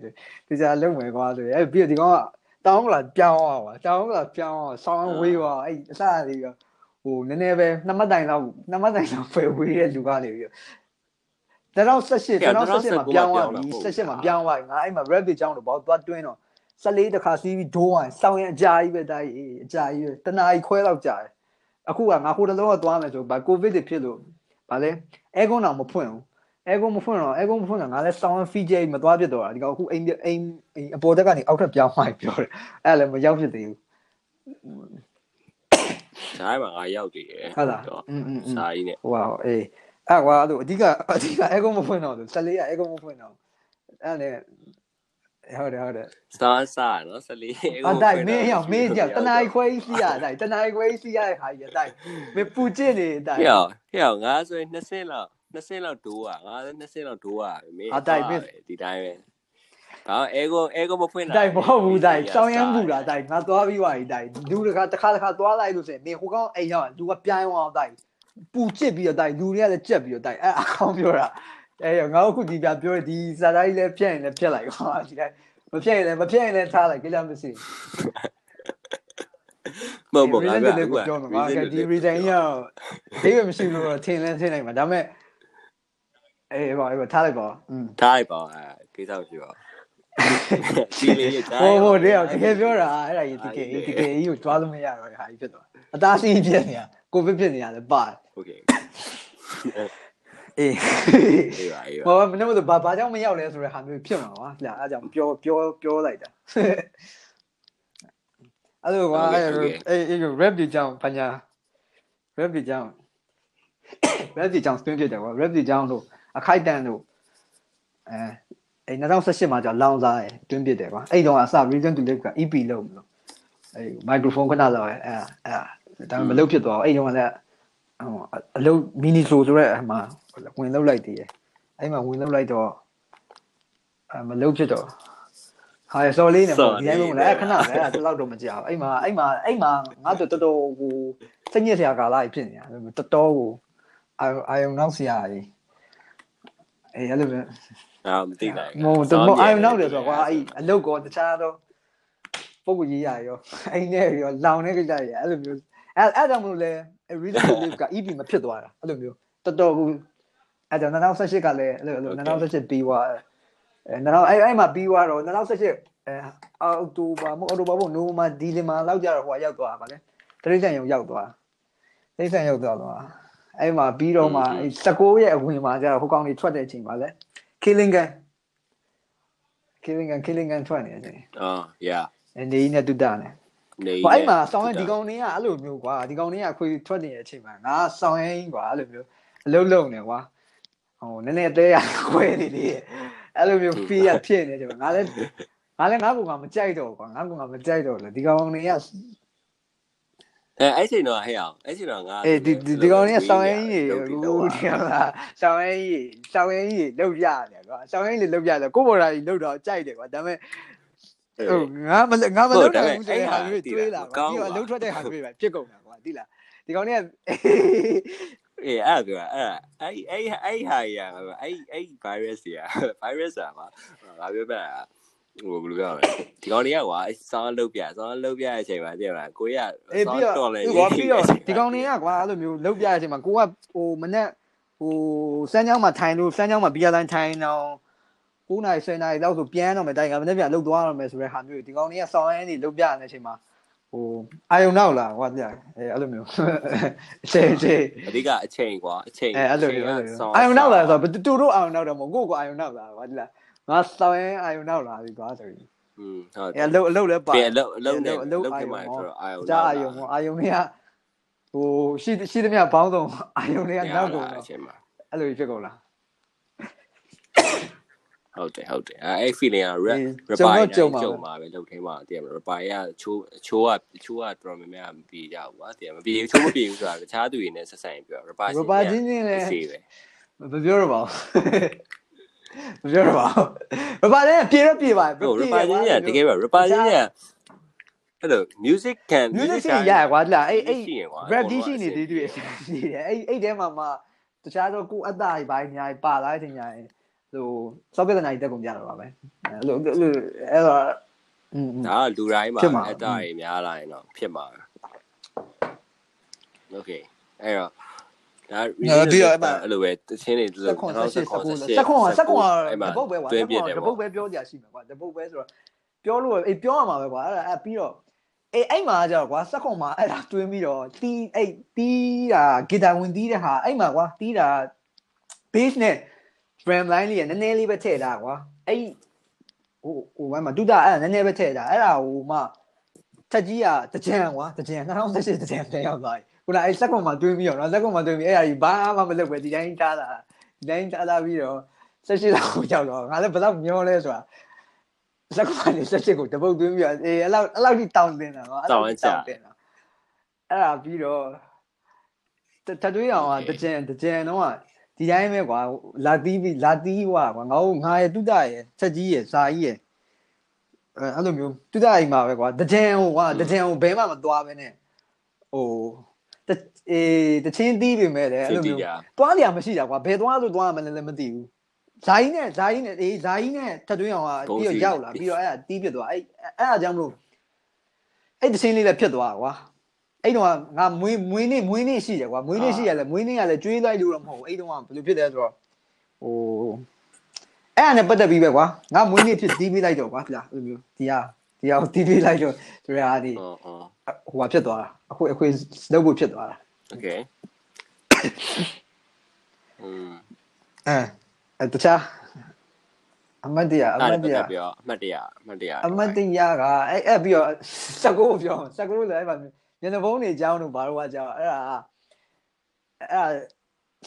တီချာလုပ်မယ်ကွာဆိုအဲ့ပြီးတော့ဒီကောင်ကတောင်းကလာပြောင်းသွားကွာတောင်းကလာပြောင်းသွားဆောင်းဝေးသွားအဲ့အစားလေးရောဟိုနည်းနည်းပဲနှစ်မတိုင်လောက်နှစ်မတိုင်လောက်ပဲဝေးတဲ့လူကနေပြီးတော့တော့ဆက်ရှိတော့ဆက်ရှိမှာပြောင်းသွားပြီဆက်ရှိမှာပြောင်းသွားပြီငါအဲ့မှာ rabbit ကြောင်းတော့ဘောသွားတွင်းတော့14တခါစီးပြီးဒိုးသွားဆောင်းရင်အကြာကြီးပဲတိုက်အကြာကြီးပဲတနားကြီးခွဲလောက်ကြာတယ်အခုကငါဟိုတလုံးကသွားမယ်ဆိုဗာကိုဗစ်တွေဖြစ်လို့ ဗာလဲအဲကွန်းတော့မဖွင့်ဘူးအဲကွန်းမဖွင့်တော့အဲကွန်းမဖွင့်တော့ငါလဲဆောင်းဖီဂျေမသွားဖြစ်တော့တာဒီကောင်အခုအိမ်အိမ်အပေါ်တက်ကနေအောက်ထပ်ပြောင်းသွားပြောတယ်အဲ့လည်းမရောက်ဖြစ်သေးဘူး ဒါမှငါရောက်ကြည့်ရယ် ဟုတ်လားอืมอืม စာကြီးနဲ့ ဟိုဟာအေးအဲ့ကွာအဲ့လိုအဓိကအဓိကအဲကွန်းမဖွင့်တော့ဆို14ကအဲကွန်းမဖွင့်တော့အဲ့လည်း ဟုတ်တယ်ဟုတ်တယ် စာစာနော်14 အတိုက်မင်းရောက်မင်းကြောက်တနားခွဲကြီးစီးရအတိုက်တနားခွဲကြီးစီးရတဲ့ခါကြီးအတိုက်မင်းပူကျင့်နေအတိုက် ဟဲ့ဟဲ့ငါဆိုရင်20ဆင်းလောက်20ဆင်းလောက်ဒိုးอ่ะငါလည်း20ဆင်းလောက်ဒိုးอ่ะမင်းဒီတိုင်းပဲဘာအဲကိုအဲကိုမဖွင့်တာ တိုက်မဟုတ်ဘူးတိုက်စောင်းရမ်းပူတာတိုက်ငါသွားပြီးသွားပြီတိုက်လူတခါတစ်ခါတစ်ခါသွားလိုက်လို့ဆိုရင်မင်းဟိုကောင်အိမ်ရောက်လူကပြိုင်းသွားတိုက်ပူကျစ်ပြီးတော့တိုက်လူတွေကလည်းကြက်ပြီးတော့တိုက်အဲ့အကောင်ပြောတာ အဲ့ရငါအခုဒီပြပြောဒီစာသားကြီးလည်းဖြတ်ရင်လည်းဖြတ်လိုက်ပါဒီတိုင်းမဖြတ်ရင်လည်းမဖြတ်ရင်လည်းထားလိုက်ကြလားမရှိ မဟုတ်ဘူးငါက လည်းပြောမှာကဒီ reason ရောက်ဒီပဲမရှိလို့တော့ထင်လဲထင်နိုင်မှာဒါပေမဲ့အေးပါအေးပါထားလိုက်ပါอืม ထားလိုက်ပါအဲကိစ္စမရှိပါဘူးဒီလေးရတိုင်း ဟိုဟိုတည်းတကယ်ပြောတာအဲ့ဒါကြီးတကယ်တကယ်ကြီးကိုကြွားလို့မရတော့ဟာကြီးဖြစ်သွားအသားစီးဖြစ်နေတာကိုဗစ်ဖြစ်နေတာလည်းပါ โอเค အေးအေးပါအေးပါဟောမင်းတို့ဘာဘာကြောင့်မရောက်လဲဆိုတဲ့ဟာမျိုးဖြစ်မှာပါလာအဲ့ကြောင့်ပြောပြောပြောလိုက်တာအဲ့လိုပါအဲ့အေးအေး rap ဒီကြောင့်ပညာ rap ဒီကြောင့် rap ဒီကြောင့် spin ဖြစ်တယ်ကွာ rap ဒီကြောင့်လို့အခိုက်တန်လို့အဲအဲ2018မှာကြောင့်လောင်စားရယ်တွင်းပစ်တယ်ကွာအဲ့တော့အစ reason to live က EP လုပ်မလို့အဲ microphone ခဏလောက်ရယ်အဲအဲဒါပေမဲ့မလုပ်ဖြစ်သွားအဲ့တော့လည်းဟိုအလုပ် mini slow ဆိုတဲ့အမှ ဝင်လောက်လိုက်တည်ရယ်အဲ့မှာဝင်လောက်လိုက်တော့အဲမလုပ်ဖြစ်တော့ဟာရစော်လေးနဲ့ပေါ့ဒီတိုင်းမဟုတ်လားခဏပဲအဲ့ဒါတော့တော့မကြောက်အဲ့မှာအဲ့မှာအဲ့မှာငါတို့တော်တော်ဟိုစိတ်ညစ်စရာကာလကြီးဖြစ်နေတာတော်တော်ကိုအာအာယုံနောက်စရာကြီးအေးအဲ့လိုပဲအာမသိနိုင်မဟုတ်တော့အာယုံနောက်တယ်ဆိုတော့ကွာအဲ့အလုတ်ကောတခြားတော့ပုံကိုရေးရရောအဲ့နဲ့ရောလောင်နေကြရအဲ့လိုမျိုးအဲ့အဲ့ကြောင့်မလို့လဲ reason to live က EP မဖြစ်သွားတာအဲ့လိုမျိုးတော်တော်ကို အဲ့ကြောင့်2018ကလည်းအဲ့လို2018ပြီးသွားအဲ2000အဲ့အဲ့မှာပြီးသွားတော့2018အဲအောက်တိုဘာမဟုတ်အောက်တိုဘာမဟုတ်နိုဝင်ဘာဒီဇင်ဘာလောက်ကြတော့ဟိုရောက်သွားပါလေတရိတ်ဆန်ရုံရောက်သွားတရိတ်ဆန်ရောက်သွားတော့အဲ့မှာပြီးတော့မှ16ရဲ့အဝင်မှာကျတော့ဟိုကောင်တွေထွက်တဲ့အချိန်ပါလေ killing gun killing gun killing gun ထွက်နေတဲ့အချိန်အာ yeah အနေနဲ့တူတာနဲ့နေဟိုအဲ့မှာဆောင်းရင်ဒီကောင်တွေကအဲ့လိုမျိုးကွာဒီကောင်တွေကခွေထွက်နေတဲ့အချိန်မှာငါဆောင်းရင်ကွာအဲ့လိုမျိုးအလုံးလုံးနေကွာ ဟိုနည်းနည်းအသေးရခွဲနေသေးတယ်အဲ့လိုမျိုး feel ရဖြစ်နေတယ်ငါလည်းငါလည်းငါ့ကောင်ကမကြိုက်တော့ကွာငါ့ကောင်ကမကြိုက်တော့လေဒီကောင်တွေကအဲအဲ့ချိန်တော့ဟဲ့အောင်အဲ့ချိန်တော့ငါအေးဒီဒီကောင်တွေကဆောင်းရင်ကြီးဟိုဒီလားဆောင်းရင်ကြီးဆောင်းရင်ကြီးလောက်ရတယ်ကွာဆောင်းရင်ကြီးလောက်ရတယ်ကိုဘော်ရာကြီးလောက်တော့ကြိုက်တယ်ကွာဒါပေမဲ့ဟိုငါမငါမလောက်နိုင်ဘူးဆိုတဲ့ဟာမျိုးတွေးလာကွာပြီးတော့အလုံးထွက်တဲ့ဟာမျိုးတွေပဲဖြစ်ကုန်တာကွာသိလားဒီကောင်လေးက အေးအဲ့ဒါအဲ့အဲ့အဲ့အဲ့ဟာရအဲ့အဲ့ virus ရ virus อ่ะပါငါပြောပြတာဟိုဘယ်လိုပြောမလဲဒီကောင်လေးကကွာစောင်းလုတ်ပြစောင်းလုတ်ပြတဲ့အချိန်မှာသိရမလားကိုရအေးပြီးတော့တော်လဲကွာပြီးတော့ဒီကောင်လေးကကွာအဲ့လိုမျိုးလောက်ပြတဲ့အချိန်မှာကိုကဟိုမနေ့ဟိုစမ်းချောင်းမှာထိုင်လို့စမ်းချောင်းမှာဘီယာလိုင်းထိုင်တော့9နာရီ10နာရီလောက်ဆိုပြန်တော့မယ်တိုင်ကမနေ့ပြန်လှုပ်သွားတော့မယ်ဆိုတဲ့ဟာမျိုးဒီကောင်လေးကစောင်းရင်းနေလှုပ်ပြနေတဲ့အချိန်မှာ ဟိုအာယုံနောက်လာကွာပြအဲအဲ့လိုမျိုးအချိန်အချိန်အဓိကအချိန်ကွာအချိန်အဲအဲ့လိုမျိုးအဲ့လိုမျိုးအာယုံနောက်လာဆိုတော့တူတို့အာယုံနောက်တော့မဟုတ်ကိုကိုအာယုံနောက်လာကွာဒီလားငါစောင်းရင်အာယုံနောက်လာပြီကွာဆိုပြီးอืมဟုတ်အဲအလုပ်အလုပ်လည်းပါပြန်အလုပ်အလုပ်နဲ့အအလုပ်လုပ်အာခင်ယုံမှာဟောဆိုတော့အာယုံကြားအာယုံဟောအာယုံတွေကဟိုရှိရှိသမျှဘောင်းဆုံးအာယုံတွေကနောက်ကုန်အတော့ချိန်မှာအဲ့လိုဖြစ်ကုန်လား ဟုတ်တယ်ဟုတ်တယ်အဲအဲ့ feeling က rap အေး rap ကြုံ by တော့ကြုံပါကြုံပဲပါပဲလုပ်ထင်းမှာတည်မလား rap by ကချိုးချိုးကချိုးကတော်တော်များများမပြေကြဘူးကွာတည်မပြေချိုးမပြေဘူးဆိုတာတခြားသူတွေနဲ့ဆက်ဆိုင်ပြော rap by ရပါချင်းချင်းလည်းစီပဲမပြောရပါဘူးမပြောရပါဘူးရပါချင်းပြေတော့ပြေပါဟုတ် rap by ချင်းကတကယ်ပဲ rap by ချင်းကအဲ့လို music can music စီရရကွာဒီလားအဲ့အဲ့ရှိရင်ကွာ rap ဒီရှိနေသေးသေးရှိတယ်အဲ့အဲ့ထဲမှာမှတခြားတော့ကိုအတ္တကြီးပိုင်းအများကြီးပါလာတဲ့အချိန်ညာရင် ဟိုစောက်ကတဲ့နိုင်တက်ကုန်ကြတော့ပါပဲအဲ့လိုအဲ့လိုအဲ့တော့อืมဒါကလူတိုင်းမှာဖြစ်မှာအတ္တတွေများလာရင်တော့ဖြစ်မှာပဲ Okay အဲ့တော့ဒါပြီးတော့အဲ့မှာအဲ့လိုပဲတချင်းတွေစက်ခွန်ဆက်ခွန်ဆက်ခွန်ဆက်ခွန်တပုတ်ပဲကွာတွင်းပြတယ်တပုပေါ့တ်ပဲပြောကြရှိမှာကွာတပုတ်ပဲဆိုတော့ပြောလို့အေးပြောရမှာပဲကွာအဲ့ဒါအဲ့ပြီးတော့အေးအဲ့မှာကျတော့ကွာစက်ခွန်မှာအဲ့ဒါတွင်းပြီးတော့တီးအဲ့တီးတာဂီတာဝင်တီးတဲ့ဟာအဲ့မှာကွာတီးတာ bass နဲ့ drum line လေးကနည်းနည်းလေးပဲထည့်တာကွာအဲ့ဟိုဟိုဘက်မှာတူတာအဲ့ဒါနည်းနည်းပဲထည့်တာအဲ့ဒါဟိုမှထက်ကြီးကတကြံကွာတကြံ2018တကြံပြန်ရောက်သွားပြီခုနအဲ့စက်ကွန်မှာတွင်းပြီးတော့နော်စက်ကွန်မှာတွင်းပြီးအဲ့ဒါကြီးဘာမှမလုပ်ပဲဒီတိုင်းထားတာဒီတိုင်းထားလာပြီးတော့18လောက်ကိုရောက်တော့ငါလည်းဘယ်တော့မျောလဲဆိုတာစက်ကွန်ကနေ18ကိုတပုတ်တွင်းပြီးတော့အေးအဲ့လောက်အဲ့လောက်ထိတောင်းတင်တာကွာအဲ့လောက်ထိတောင်းတင်တာအဲ့ဒါပြီးတော့တတွင်းအောင်ကတကြံတကြံတော့ ဒီတိုင်းပဲကွာလာတီးပြီးလာတီးကွာငါ့ငါရဲ့တုဒရဲ့ချက်ကြီးရဲ့ဇာကြီးရဲ့အဲအဲ့လိုမျိုးတုဒအိမ်မှာပဲကွာတကြံဟိုကွာတကြံဟိုဘဲမှမသွားပဲနဲ့ဟိုအေးတချင်းတီးပြီမဲ့လေအဲ့လိုမျိုးသွားလျာမရှိတာကွာဘယ်သွားလို့သွားမှလည်းမသိဘူးဇာကြီးနဲ့ဇာကြီးနဲ့အေးဇာကြီးနဲ့ထပ်တွင်းအောင်ကပြီးတော့ရောက်လာပြီးတော့အဲ့ဒါတီးပြသွားအဲ့အဲ့ဒါကြောင့်မလို့အဲ့တချင်းလေးလည်းဖြစ်သွားကွာ အဲ့တော့ငါမွေးမွေးနေ့မွေးနေ့ရှိတယ်ကွာမွေးနေ့ရှိရလဲမွေးနေ့ကလည်းကျွေးလိုက်လို့တော့မဟုတ်ဘူးအဲ့တော့ကဘယ်လိုဖြစ်လဲဆိုတော့ဟိုအဲ့ဒါနဲ့ပတ်သက်ပြီးပဲကွာငါမွေးနေ့ဖြစ်တီးပေးလိုက်တော့ကွာလားအဲ့လိုမျိုးဒီဟာဒီဟာတီးပေးလိုက်တော့ဆိုရသည်အော်အော်ဟိုဟာဖြစ်သွားတာအခုအခွေလုပ်ဖို့ဖြစ်သွားတာ Okay อืมအဲအဲတခြားအမတ်တရားအမအဲ့တ်ဒါတရားပြောအမှတ်တရအမှတ်တရအမတ်တရားကအဲအဲ့ပြီးတော့စကုတ်ပြောစကုတ်လည်းအဲ့မှာ ညနေဘုံနေကြောင်းတို့ဘာလို့ကကြောင်းအဲ့ဒါအဲ့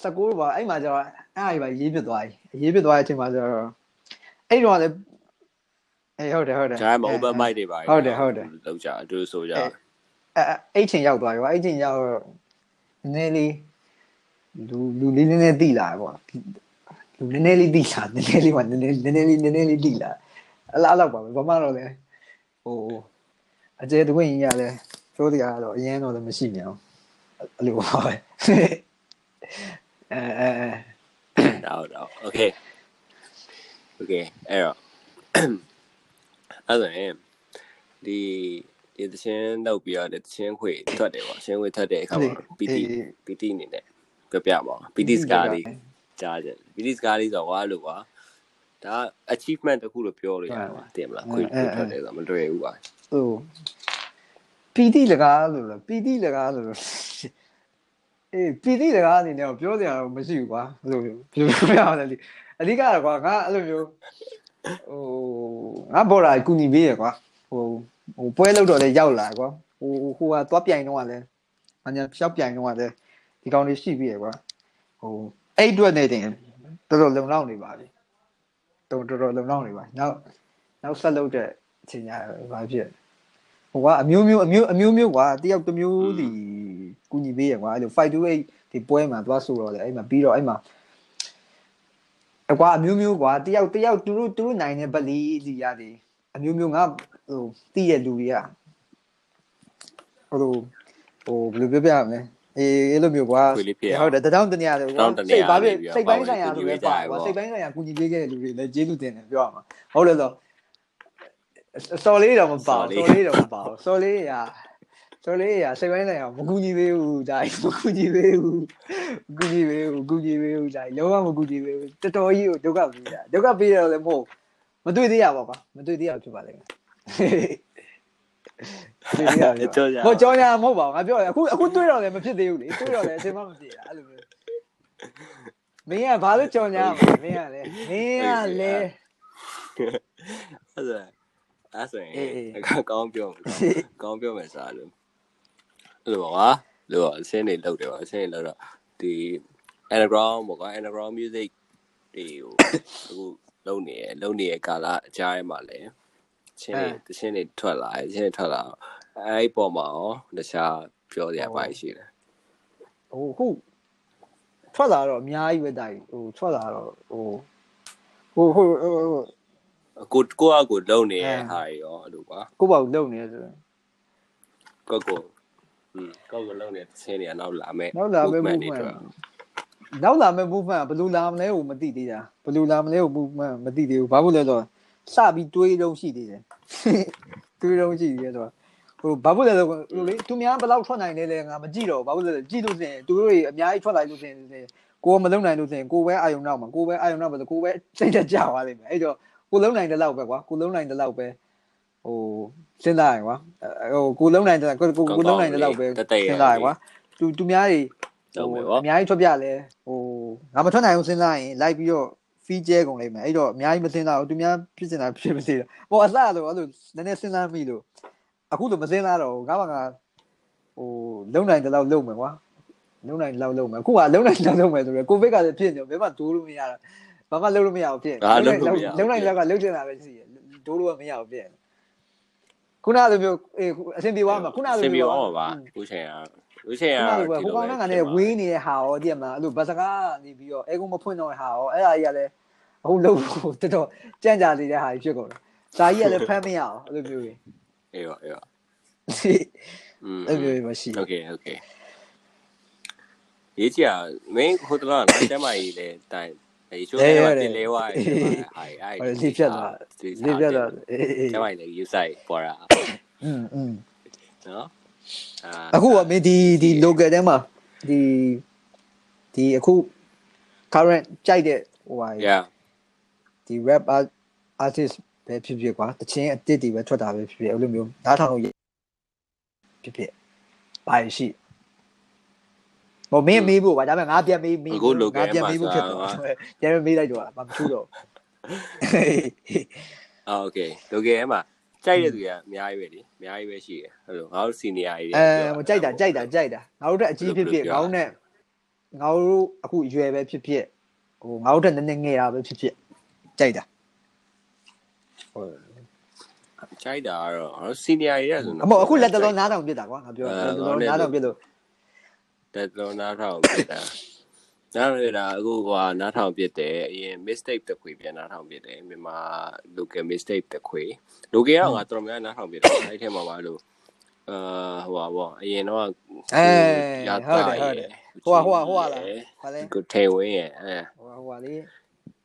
စကုတ်ဘာအဲ့မှာကျတော့အဲ့အရာရေးပြသွားပြီရေးပြသွားတဲ့အချိန်မှာကျတော့အဲ့တော့လည်းအေးဟုတ်တယ်ဟုတ်တယ်ဒါမှမဟုတ် open mic တွေပါဟုတ်တယ်ဟုတ်တယ်လောက်ကြအတူဆိုကြအဲအဲ့ချိန်ရောက်သွားရောအဲ့ချိန်ရောက်တော့နည်းနည်းလေးလူလူလေးနည်းနည်းတိလာပေါ့လူနည်းနည်းလေးတိလာနည်းနည်းလေးကနည်းနည်းနည်းနည်းလေးနည်းနည်းလေးတိလာအလားလောက်ပါပဲဘာမှတော့လဲဟိုအကျဲတဝင်းကြီးရလဲ ပြောတရားတော့အရင်တော့လည်းမရှိမြန်အဲ့လိုပါပဲအဲအဲအဲတော့တော့ Okay Okay အဲ့တော့အဲ့ဒါရင်ဒီဒီတချင်းလောက်ပြီးတော့တချင်းခွေထွက်တယ်ပေါ့ချင်းခွေထွက်တဲ့အခါမှာ PT PT အနေနဲ့ပြပြပါအောင် PT စကားလေးကြားကြ။ PT စကားလေးဆိုတော့ကွာလို့ကွာဒါ achievement တစ်ခုလို့ပြောလို့ရတယ်ကွာတင်မလားခွေခွေထွက်တယ်ဆိုတော့မလွယ်ဘူးကွာဟို ပီတိလကားလို့လားပီတိလကားလို့အေးပီတိလကားအနေနဲ့ပြောစရာတော့မရှိဘူးကွာဘယ်လိုပြောပြရလဲအဓိကတော့ကွာငါအဲ့လိုမျိုးဟိုငါဘော်လာကူညီပေးရကွာဟိုဟိုပွဲလောက်တော့လည်းရောက်လာကွာဟိုဟိုကသွားပြိုင်တော့ကလည်းအညာရှောက်ပြိုင်တော့ကလည်းဒီကောင်လေးရှိပြီရကွာဟိုအဲ့အတွက်နေတင်တော်တော်လုံလောက်နေပါပြီတော်တော်လုံလောက်နေပါနောက်နောက်ဆက်လုပ်တဲ့အချိန်ညာဘာဖြစ် ဟိုကအမျိုးမျိုးအမျိုးအမျိုးမျိုးကွာတယောက်တစ်မျိုးစီကူညီပေးရကွာအဲ့လို5 to 8ဒီပွဲမှာသွားဆိုတော့လေအဲ့မှာပြီးတော့အဲ့မှာအကွာအမျိုးမျိုးကွာတယောက်တယောက်သူတို့သူတို့နိုင်တဲ့ဗလီဒီရတယ်အမျိုးမျိုးငါဟိုတည်ရလူတွေကဟိုလိုဟိုဘယ်လိုပြောပြရမလဲအေးအဲ့လိုမျိုးကွာခွေလေးဖြစ်အောင်ဟုတ်တယ်တတောင်းတနေရတယ်တတောင်းတနေရစိတ်ဘာဖြစ်နေပြီးတော့စိတ်ပိုင်းဆိုင်ရာပါဆိုဝင်လဲကူညီပေးကြပါရပေါ့ကွာစိတ်ပိုင်းဆိုင်ရာကူညီပေးခဲ့တဲ့လူတွေလည်းကျေးဇူးတင်တယ်ပြောရမှာဟုတ်တယ်ဆို စော်လေးတော့မပါဘူးစော်လေးတော့မပါဘူးစော်လေးရာစော်လေးရာစိတ်ပိုင်းဆိုင်ရာမကူညီပေးဘူးဒါမကူညီပေးဘူးမကူညီပေးဘူးကူညီပေးဘူးဒါလုံးဝမကူညီပေးဘူးတော်တော်ကြီးကိုဒုက္ခပေးတာဒုက္ခပေးတယ်လည်းမဟုတ်မတွေ့သေးရပါကွာမတွေ့သေးရဖြစ်ပါလိမ့်မယ်တွေ့သေးရဖြစ်ပါကြောကြဟိုကြောညာမဟုတ်ပါဘူးငါပြောတယ်အခုအခုတွေ့တော့လည်းမဖြစ်သေးဘူးလေတွေ့တော့လည်းအချိန်မှမပြေတာအဲ့လိုမျိုးမင်းကဘာလို့ကြောညာမလဲမင်းကလည်းမင်းကလည်းအဲ့ဒါ အဲ့ဆိုရင်အေးအေးကောင်းပြောမယ်ကောင်းပြောမယ်စားလို့အဲ့လိုပါကွာလို့အစင်းနေလောက်တယ်ပါအစင်းနေလောက်တော့ဒီ underground ပေါ့ကွာ underground music တွေကိုအခုလုံနေရလုံနေရကာလအကြားထဲမှာလည်းချင်းတွေတချင်းတွေထွက်လာတယ်ချင်းတွေထွက်လာတော့အဲ့ဒီပုံမှာရောတခြားပြောစရာပါရှိတယ်ဟိုခုထွက်လာတော့အများကြီးပဲတိုင်ဟိုထွက်လာတော့ဟိုဟိုဟိုဟိုဟို ကိုကိုကကိုလုံနေရအဲဟာတွေရောအဲ့လိုကွာကိုပေါ့လုံနေဆိုတော့ကိုကိုอืมကိုကိုလုံနေတဲ့ချင်းတွေကနောက်လာမယ်နောက်လာမဲ့ movement movement တွေထွက်နောက်လာမဲ့ movement ကဘယ်လိုလာမလဲကိုမသိသေးတာဘယ်လိုလာမလဲကို movement မသိသေးဘူးဘာလို့လဲဆိုတော့စပြီးတွေးတော့ရှိသေးတယ်တွေးတော့ရှိသေးတယ်ဆိုတော့ဟိုဘာလို့လဲဆိုတော့ဟိုလေသူများဘယ်လောက်ထွက်နိုင်လဲလဲငါမကြည့်တော့ဘူးဘာလို့လဲဆိုကြည့်လို့စရင်သူတို့တွေအများကြီးထွက်လာလို့စရင်ကိုယ်မလုံနိုင်လို့စရင်ကိုယ်ပဲအာယုံနောက်မှာကိုယ်ပဲအာယုံနောက်မှာဆိုကိုယ်ပဲစိတ်သက်ကြသွားလိမ့်မယ်အဲ့တော့ ကိုလုံနိုင်တဲ့လောက်ပဲကွာကိုလုံနိုင်တဲ့လောက်ပဲဟိုစဉ်းစားရကွာဟိုကိုလုံနိုင်တဲ့ကိုကိုလုံနိုင်တဲ့လောက်ပဲစဉ်းစားရကွာသူသူများတွေလုံဟိုမယ်ပေါ့အများကြီးထွက်ပြလဲဟိုငါမထွက်နိုင်ဘူးစဉ်းစားရင်လိုက်ပြီးတော့ဖီးကျဲကုန်လိမ့်မယ်အဲ့တော့အများကြီးမစဉ်းစားဘူးသူများဖြစ်နေတာဖြစ်မစေတော့ဟိုအစတော့အဲ့လိုနည်းနည်းစဉ်းစားမိလို့အခုတော့မစဉ်းစားတော့ဘူးငါမှငါဟိုလုံနိုင်တဲ့လောက်လုံမယ်ကွာလုံနိုင်တဲ့လောက်လုံမယ်အခုကလုံနိုင်တဲ့လောက်လုံမယ်ဆိုတော့ကိုဗစ်ကလည်းဖြစ်နေဘယ်မှဒိုးလို့မရတော့ ဘာမှလုပ်လို့မရဘူးဖြစ်။လုံးလိုက်လုံးလိုက်လောက်ကလုံးတင်တာပဲရှိတယ်။ဒိုးလို့ကမရဘူးဖြစ်။ခုနလိုမျိုးအေးအဆင်ပြေသွားမှာခုနလိုမျိုးအဆင်ပြေသွားမှာပါ။ကိုချိန်ကကိုချိန်ကဒီလိုပဲ။ဟိုကောင်ကလည်းဝေးနေတဲ့ဟာရောတည်မှာအဲ့လိုဘတ်စကားနေပြီးတော့အဲကုန်းမဖွင့်တော့ဟာရောအဲ့ဒါကြီးကလည်းအခုလုံးဖို့တော်တော်ကြံ့ကြာနေတဲ့ဟာကြီးဖြစ်ကုန်တယ်။ဒါကြီးကလည်းဖမ်းမရအောင်အဲ့လိုမျိုးကြီး။အေးပါအေးပါ။อืมအဲ့လိုမျိုးရှိ။ Okay okay ရေးကြမင်းဟိုတလားလမ်းတမ်းမကြီးလေတိုင် အေးချိုးတယ်မှာတင်လဲဝါးတယ်ဟာအဲ့ ဟိုလေးဖြတ်သွားလေးဖြတ်သွားအေးအေး တမကြီးလေယူဆိုင်ပေါ်တာ อืมอืม နော်အာ အခုကမင်းဒီဒီ local ထဲမှာဒီဒီအခု current ကြိုက်တဲ့ဟိုဟာ yeah ဒီ rap art- artist ပဲဖြစ်ဖြစ်ကွာတချင်းအတစ်တွေပဲထွက်တာပဲဖြစ်ဖြစ်အဲ့လိုမျိုးနားထောင်လို့ရဖြစ်ဖြစ်ပါရှိ ဟိုမင်းမေးဖို့ပါဒါပေမဲ့ငါပြန်မေးမေး အခု local ငါပြန်မေးဖို့ဖြစ် မှာ တော့ ဆို ပြန်မေးလိုက်တော့မမထူးတော့ အာโอเคလိုကဲမှာကြိုက်တဲ့သူကအများကြီးပဲလေအများကြီးပဲရှိတယ်ဟုတ်လို့ငါတို့ senior ကြီးတွေ အဲဟိုကြိုက်တာကြိုက်တာကြိုက်တာငါတို့တက်အကြီးဖြစ်ဖြစ်ငါတို့နဲ့ငါတို့အခုအရွယ်ပဲဖြစ်ဖြစ်ဟိုငါတို့တက်နည်းနည်းငယ်တာပဲဖြစ်ဖြစ်ကြိုက်တာဟို ကြိုက်တာကတော့ငါတို့ senior ကြီးရဆို အမဟုတ်အခုလက်တလုံးနားထောင်ပြစ်တာကွာငါပြောလက်တလုံးနားထောင်ပြစ်လို့ တက်လုံးနားထောင်ပြစ်တာနားရတာအခုကနားထောင်ပြစ်တယ်အရင် mistake တစ်ခွေပြန်နားထောင်ပြစ်တယ်မြန်မာ local mistake တစ်ခွေ local ကငါတော်တော်များနားထောင်ပြစ်တယ်အဲ့ထဲမှာပါလို့အာဟိုပါဘောအရင်တော့အဲဟုတ်တယ်ဟုတ်တယ်ဟိုဟိုဟိုလားဟာလဲကိုထေဝင်းရဲ့အဲဟိုဟိုလေ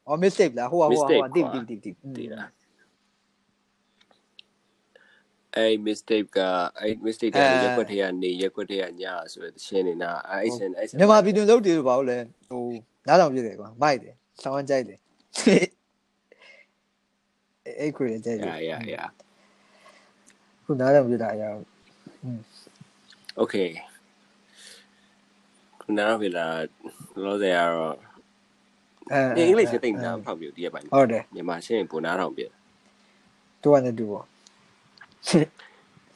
အော် mistake လားဟိုဟိုဟိုတိတိတိတိတည်လား အဲ့ mistake ကအဲ့ mistake ကရက်ွက်ထဲကနေရက်ွက်ထဲကညဆိုတဲ့ရှင်းနေတာအဲ့စင်အဲ့စင်မြန်မာပြည်တွင်လုပ်တယ်လို့ဘာလို့လဲဟိုနားထောင်ပြစ်တယ်ကွာမိုက်တယ်ဆောင်းကြိုက်တယ်အဲ့ခွေကြိုက်တယ်ရရရခုနားထောင်ပြစ်တာအရာ Okay ခုနကပြလာလောဆယ်ကတော့အဲအင်္ဂလိပ်စသိနေတာဖောက်ပြဒီရပိုင်းဟုတ်တယ်မြန်မာရှင်းပုံနာထောင်ပြတူကနဲ့တူပေါ့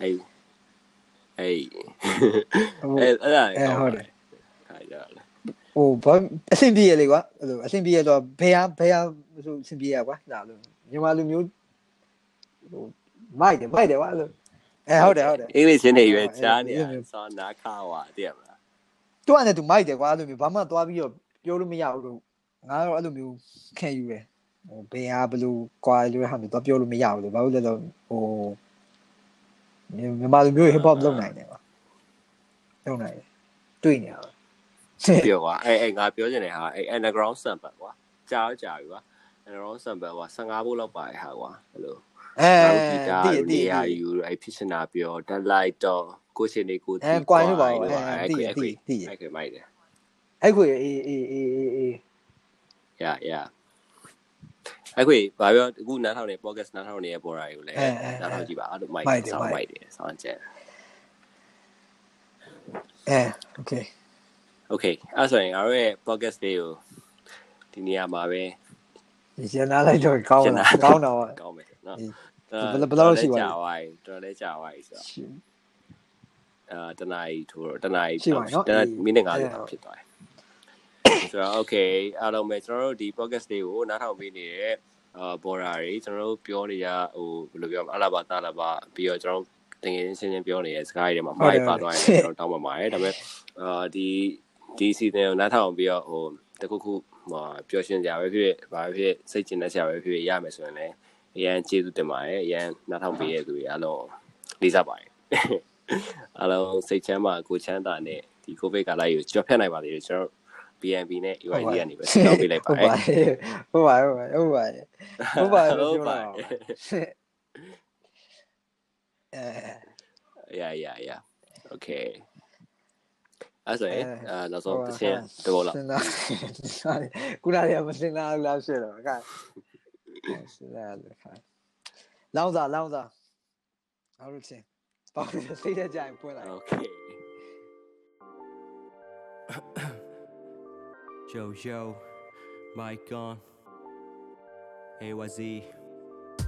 အဲ့အဲ့ဟိုအဲ့အဲ့ဒါအဲဟုတ်တယ်ခိုင်ကြလားဟိုဘာအဆင်ပြေရလေကွာအဲ့လိုအဆင်ပြေရတော့ဘယ်ဟာဘယ်ဟာဆိုအဆင်ပြေရကွာဒါလို့မြန်မာလူမျိုးဟိုမိုက်တယ်မိုက်တယ်ကွာအဲ့လိုအဲဟုတ်တယ်ဟုတ်တယ်အင်္ဂလိပ်ရှင်းနေရွယ်ချားနေအဲ့လိုမျိုးစောနာခါဝါတည်ရမလားတူကနဲ့တူမိုက်တယ်ကွာအဲ့လိုမျိုးဘာမှသွားပြီးတော့ပြောလို့မရဘူးလို့ငါတော့အဲ့လိုမျိုးခံယူတယ်ဟိုဘယ်ဟာဘယ်လိုကွာလို့ဟာမျိုးသွားပြောလို့မရဘူးလို့ဘာလို့လဲတော့ဟို မြန်မာလူမျိုး hip hop လုပ်နိုင်တယ်ကွာလုပ်နိုင်တယ်တွေ့နေရပါပြောကွာအဲ့အဲ့ငါပြောချင်တယ်ဟာအဲ့ underground sample ကွာကြာတော့ကြာပြီကွာ underground sample ကွာ15ဘိုးလောက်ပါရဲ့ဟာကွာအဲ့လိုအဲနောက်ဂီတာတည်နေတည်ရာယူအဲ့ဖြစ်စနာပြောတက်လိုက်တော့ကိုရှင်နေကိုအဲကွိုင်းလို့ပါဘူးအဲ့အဲခွေတည်အဲ့ခွေတည်တည်အဲ့ခွေမိုက်တယ်အဲ့ခွေအေးအေးအေးအေးအေး yeah yeah အဲ့ခွေဘာပြောအခုနားထောင်နေ podcast နားထောင်နေတဲ့ပေါ်တာတွေကိုလည်းနားထောင်ကြည့်ပါအဲ့လို mic ဆောင်း mic တယ်ဆောင်းချက်အဲ okay okay အဲ့ဆိုရင်ငါတို့ရဲ့ podcast တွေကိုဒီနေရာမှာပဲရနာလိုက်တော့ကောင်းတာကောင်းတာပါကောင်းမယ်နော်ဘယ်လိုဘယ်လိုရှိပါလဲကြာပါပြီတော်တော်လေးကြာပါပြီဆိုတော့အာတနားကြီးထိုးတော့တနားကြီးတနားမိနစ်50လောက်ဖြစ်သွားတယ် ဆိုတော့ okay အားလုံးပဲကျွန်တော်တို့ဒီ podcast လေးကိုနားထောင်ပေးနေတဲ့အာဘော်ရာတွေကျွန်တော်တို့ပြောနေရဟိုဘယ်လိုပြောမလဲအလာဘာတာလာဘာပြီးတော့ကျွန်တော်တကယ်ချင်းချင်းပြောနေတဲ့စကားတွေမှာမိုက်ပါသွားရင်ကျွန်တော်တောင်းပန်ပါတယ်ဒါပေမဲ့အာဒီဒီ season ကိုနားထောင်ပြီးတော့ဟိုတခုခုဟိုပျော်ရွှင်ကြပဲဖြစ်ဖြစ်ဘာပဲဖြစ်စိတ်ကျဉ်တဲ့ဆရာပဲဖြစ်ဖြစ်ရမယ်ဆိုရင်လည်းအရန်ကျေးဇူးတင်ပါတယ်အရန်နားထောင်ပေးတဲ့သူတွေအားလုံးလေးစားပါတယ်အားလုံးစိတ်ချမ်းသာကိုချမ်းသာနဲ့ဒီကိုဗစ်ကာလကြီးကိုကျော်ဖြတ်နိုင်ပါသေးတယ်ကျွန်တော် BNB နဲ့ UID ကနေပဲဆက်ပေးလိုက်ပါဟုတ်မယ်ပါတယ်ဟုတ်ပါတယ်ဟုတ်ပါတယ်ဟုတ်ပါတယ်ဟုတ်ပါတယ်ပြောဟုတ်ပါတော့အဲ yeah yeah yeah okay အဲ့ဆိုရင်အဲအာနောက်ဆုံးတစ်ချင်းတစ်ပုတ်လောက်စဉ်းစားခုနကမစဉ်းစားဘူးလားဖြစ်တော့ကဲစဉ်းစားလို့ခိုင်းလောင်းစားလောင်းစားအားလို့ချင်းပေါ့စိတ်ထဲကြရင်ပွင့်လိုက် okay Yo, yo, mic on. Hey, what's he?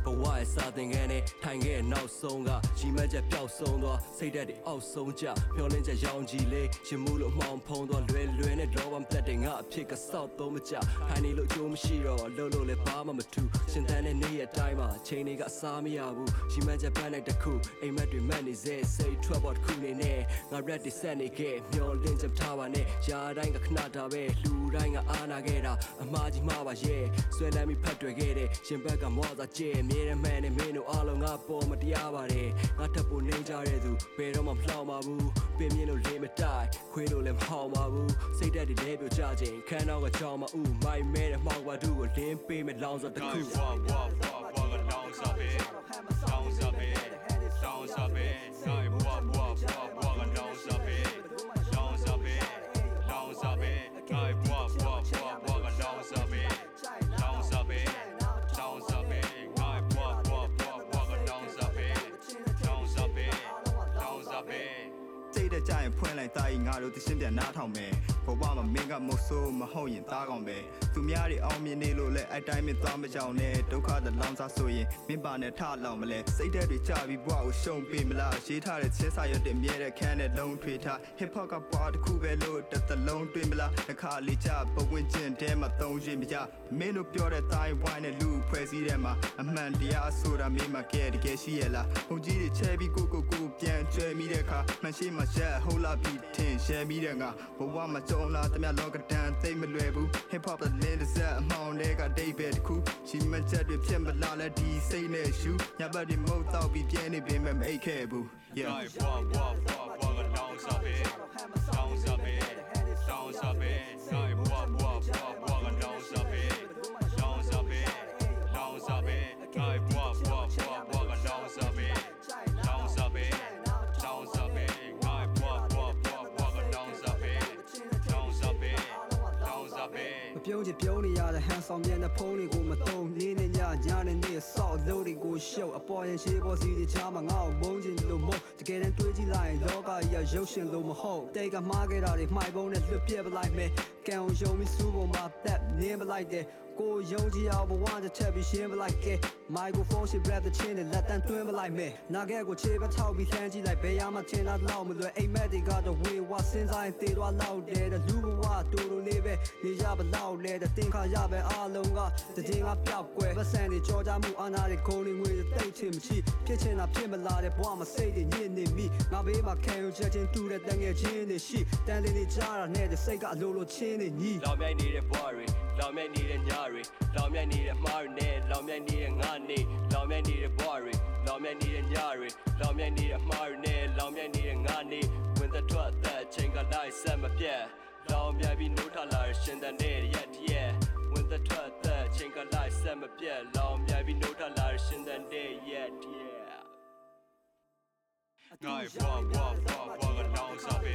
ဘဝရဲ့စာသင်ခန်းနဲ့ထိုင်ခဲ့တဲ့နောက်ဆုံးကရီမန်းချက်ပျောက်ဆုံးသွားစိတ်ဓာတ်တွေအောက်ဆုံးကြမျောလင်းချက်ရောင်ကြီးလေးရှင်မှုလို့မှောင်ဖုံးသွားလွယ်လွယ်နဲ့လောဘမပြတ်တဲ့ငါအဖြစ်ကစောက်သုံးမကြထိုင်နေလို့အကျိုးမရှိတော့လှုပ်လို့လည်းဘာမှမထူးရှင်တန်းတဲ့နေ့ရက်တိုင်းမှာချိန်တွေကအစားမရဘူးရီမန်းချက်ပန်းလိုက်တစ်ခုအိမ်မက်တွေမက်နေစေစိတ်ထွက်ပေါ်တစ်ခုနေနဲ့ငါ red တွေဆက်နေခဲ့မျောလင်းချက်ထားပါနဲ့ယာတိုင်းကခဏတာပဲလူတိုင်းကအာနာခဲ့တာအမှားကြီးမှားပါရဲ့ဆွဲလမ်းပြီးဖတ်တွေ့ခဲ့တဲ့ရှင်ဘက်ကမောသာကျဲမြဲတဲ့မှန်နဲ့မင်းတို့အားလုံးငါပေါ်မတရားပါတယ်ငါထပ်ဖို့နေကြတဲ့သူဘယ်တော့မှမလှောင်ပါဘူးပင်မြင့်လို့လေးမတိုက်ခွေးလို့လည်းမဟောင်ပါဘူးစိတ်ဓာတ်တွေလဲပြကြခြင်းခန်းတော့ကကြောင်မဥမိုက်မဲတဲ့မှောက်ပါသူကိုလင်းပေးမဲ့လောင်စောတစ်ခု ရင်ဖွင့်လိုက်တာကြီးငါတို့တရှင်းပြန်နားထောင်မယ် ဘဝမှာမင်းကမဆိုးမဟုတ်ရင်တားကောင်ပဲသူများတွေအောင်မြင်နေလို့လဲအတိုင်းမသွားမကြောင်နဲ့ဒုက္ခတလောင်စားဆိုရင်မင်းပါနဲ့ထလောင်မလဲစိတ်ဓာတ်တွေကြပြီးဘဝကိုရှုံပေးမလားရေးထားတဲ့ချင်းစာရွက်တွေမြဲတဲ့ခန်းနဲ့လုံးထွေထား hip hop ကဘဝတစ်ခုပဲလို့တစ်သလုံးတွင်မလားတစ်ခါလေးကြပဝင်းကျင်တဲမှာသုံးရင်မကြမင်းတို့ပြောတဲ့တိုင်းဝိုင်းနဲ့လူဖွဲ့စည်းတဲ့မှာအမှန်တရားဆိုတာမင်းမကဲတကယ်ရှိရလားဘုံကြီးတွေချဲပြီးကိုကိုကိုပြန်ကျွဲမိတဲ့အခါမှန်ရှိမှရက်ဟုတ်လားပြီးထင်ရှဲမိတဲ့ငါဘဝမှာကြုံလာတမလောကဒန်သိမ့်မလွယ်ဘူး hip hop တဲ့လင်းတစ်ဆက်အမှောင်တွေကဒိတ်ပဲတစ်ခုရှင်မချက်တွေဖြစ်မလာလဲဒီစိတ်နဲ့ရှူညဘက်တွေမဟုတ်တော့ပြီးပြဲနေပင်မအိတ်ခဲ့ဘူး yeah Guy, walk, walk, walk, walk along, up it, down, ပြုံးချင်ပြုံးနေရတဲ့ဟန်ဆောင်ပြန်တဲ့ဖုန်းတွေကိုမတုံးနေနေညညနဲ့နေဆော့လို့တွေကိုရှုပ်အပေါ်ရင်ရှိပေါ်စီတွေချားမှာငါ့ကိုမုန်းချင်လို့မဟုတ်တကယ်တမ်းတွေးကြည့်လိုက်ရင်လောကကြီးကရုပ်ရှင်လို့မဟုတ်တိတ်ကမှားခဲ့တာတွေမှိုက်ပုံးနဲ့လွတ်ပြက်ပလိုက်မယ် ကံအောင်ယုံပြီးစူးပေါ်မှာတက်နေပလိုက်တယ်ကိုယုံကြည်အောင်ဘဝတစ်ချက်ပြီးရှင်းပလိုက်ကဲမိုက်ခရိုဖုန်းရှိ rap တဲ့ချင်းနဲ့လက်တန်းတွင်းပလိုက်မယ်နာခဲ့ကိုခြေပထောက်ပြီးလှမ်းကြည့်လိုက်ဘယ်ရမှချင်းတော့လောက်မလွယ်အိမ်မက်တွေကတော့ဝေဝါစဉ်းစားရင်တေသွားလောက်တယ်တဲ့လူဘဝတူတူလေးပဲနေရပါလောက်လဲတဲ့တင်ခါရပဲအားလုံးကတည်င်းကပျောက်ကွယ်ပတ်စံတွေကြောကြမှုအာနာတွေခုံနေငွေတွေတိတ်ချင်မရှိဖြစ်ချင်တာဖြစ်မလာတဲ့ဘဝမှာစိတ်တွေညစ်နေမိငါဘေးမှာခံယူချက်ချင်းတူတဲ့တန်ငယ်ချင်းတွေရှိတန်လေးတွေကြားတာနဲ့တဲ့စိတ်ကအလိုလိုချင်းင်းနဲ့ညီလောင်မြိုက်နေတဲ့ဘွားတွေလောင်မြိုက်နေတဲ့ညတွေလောင်မြိုက်နေတဲ့မှားတွေနဲ့လောင်မြိုက်နေတဲ့ငါနေလောင်မြိုက်နေတဲ့ဘွားတွေလောင်မြိုက်နေတဲ့ညတွေလောင်မြိုက်နေတဲ့မှားတွေနဲ့လောင်မြိုက်နေတဲ့ငါနေဝင်သက်ထွက်သက်ချင်းကလိုက်ဆက်မပြတ်လောင်မြိုက်ပြီးနှိုးထလာရှင်တန်တဲ့ရက်တရက်ဝင်သက်ထွက်သက်ချင်းကလိုက်ဆက်မပြတ်လောင်မြိုက်ပြီးနှိုးထလာရှင်တန်တဲ့ရက်တရက်ငါ့ဘွားဘွားဘွားဘွားကလောင်စားပဲ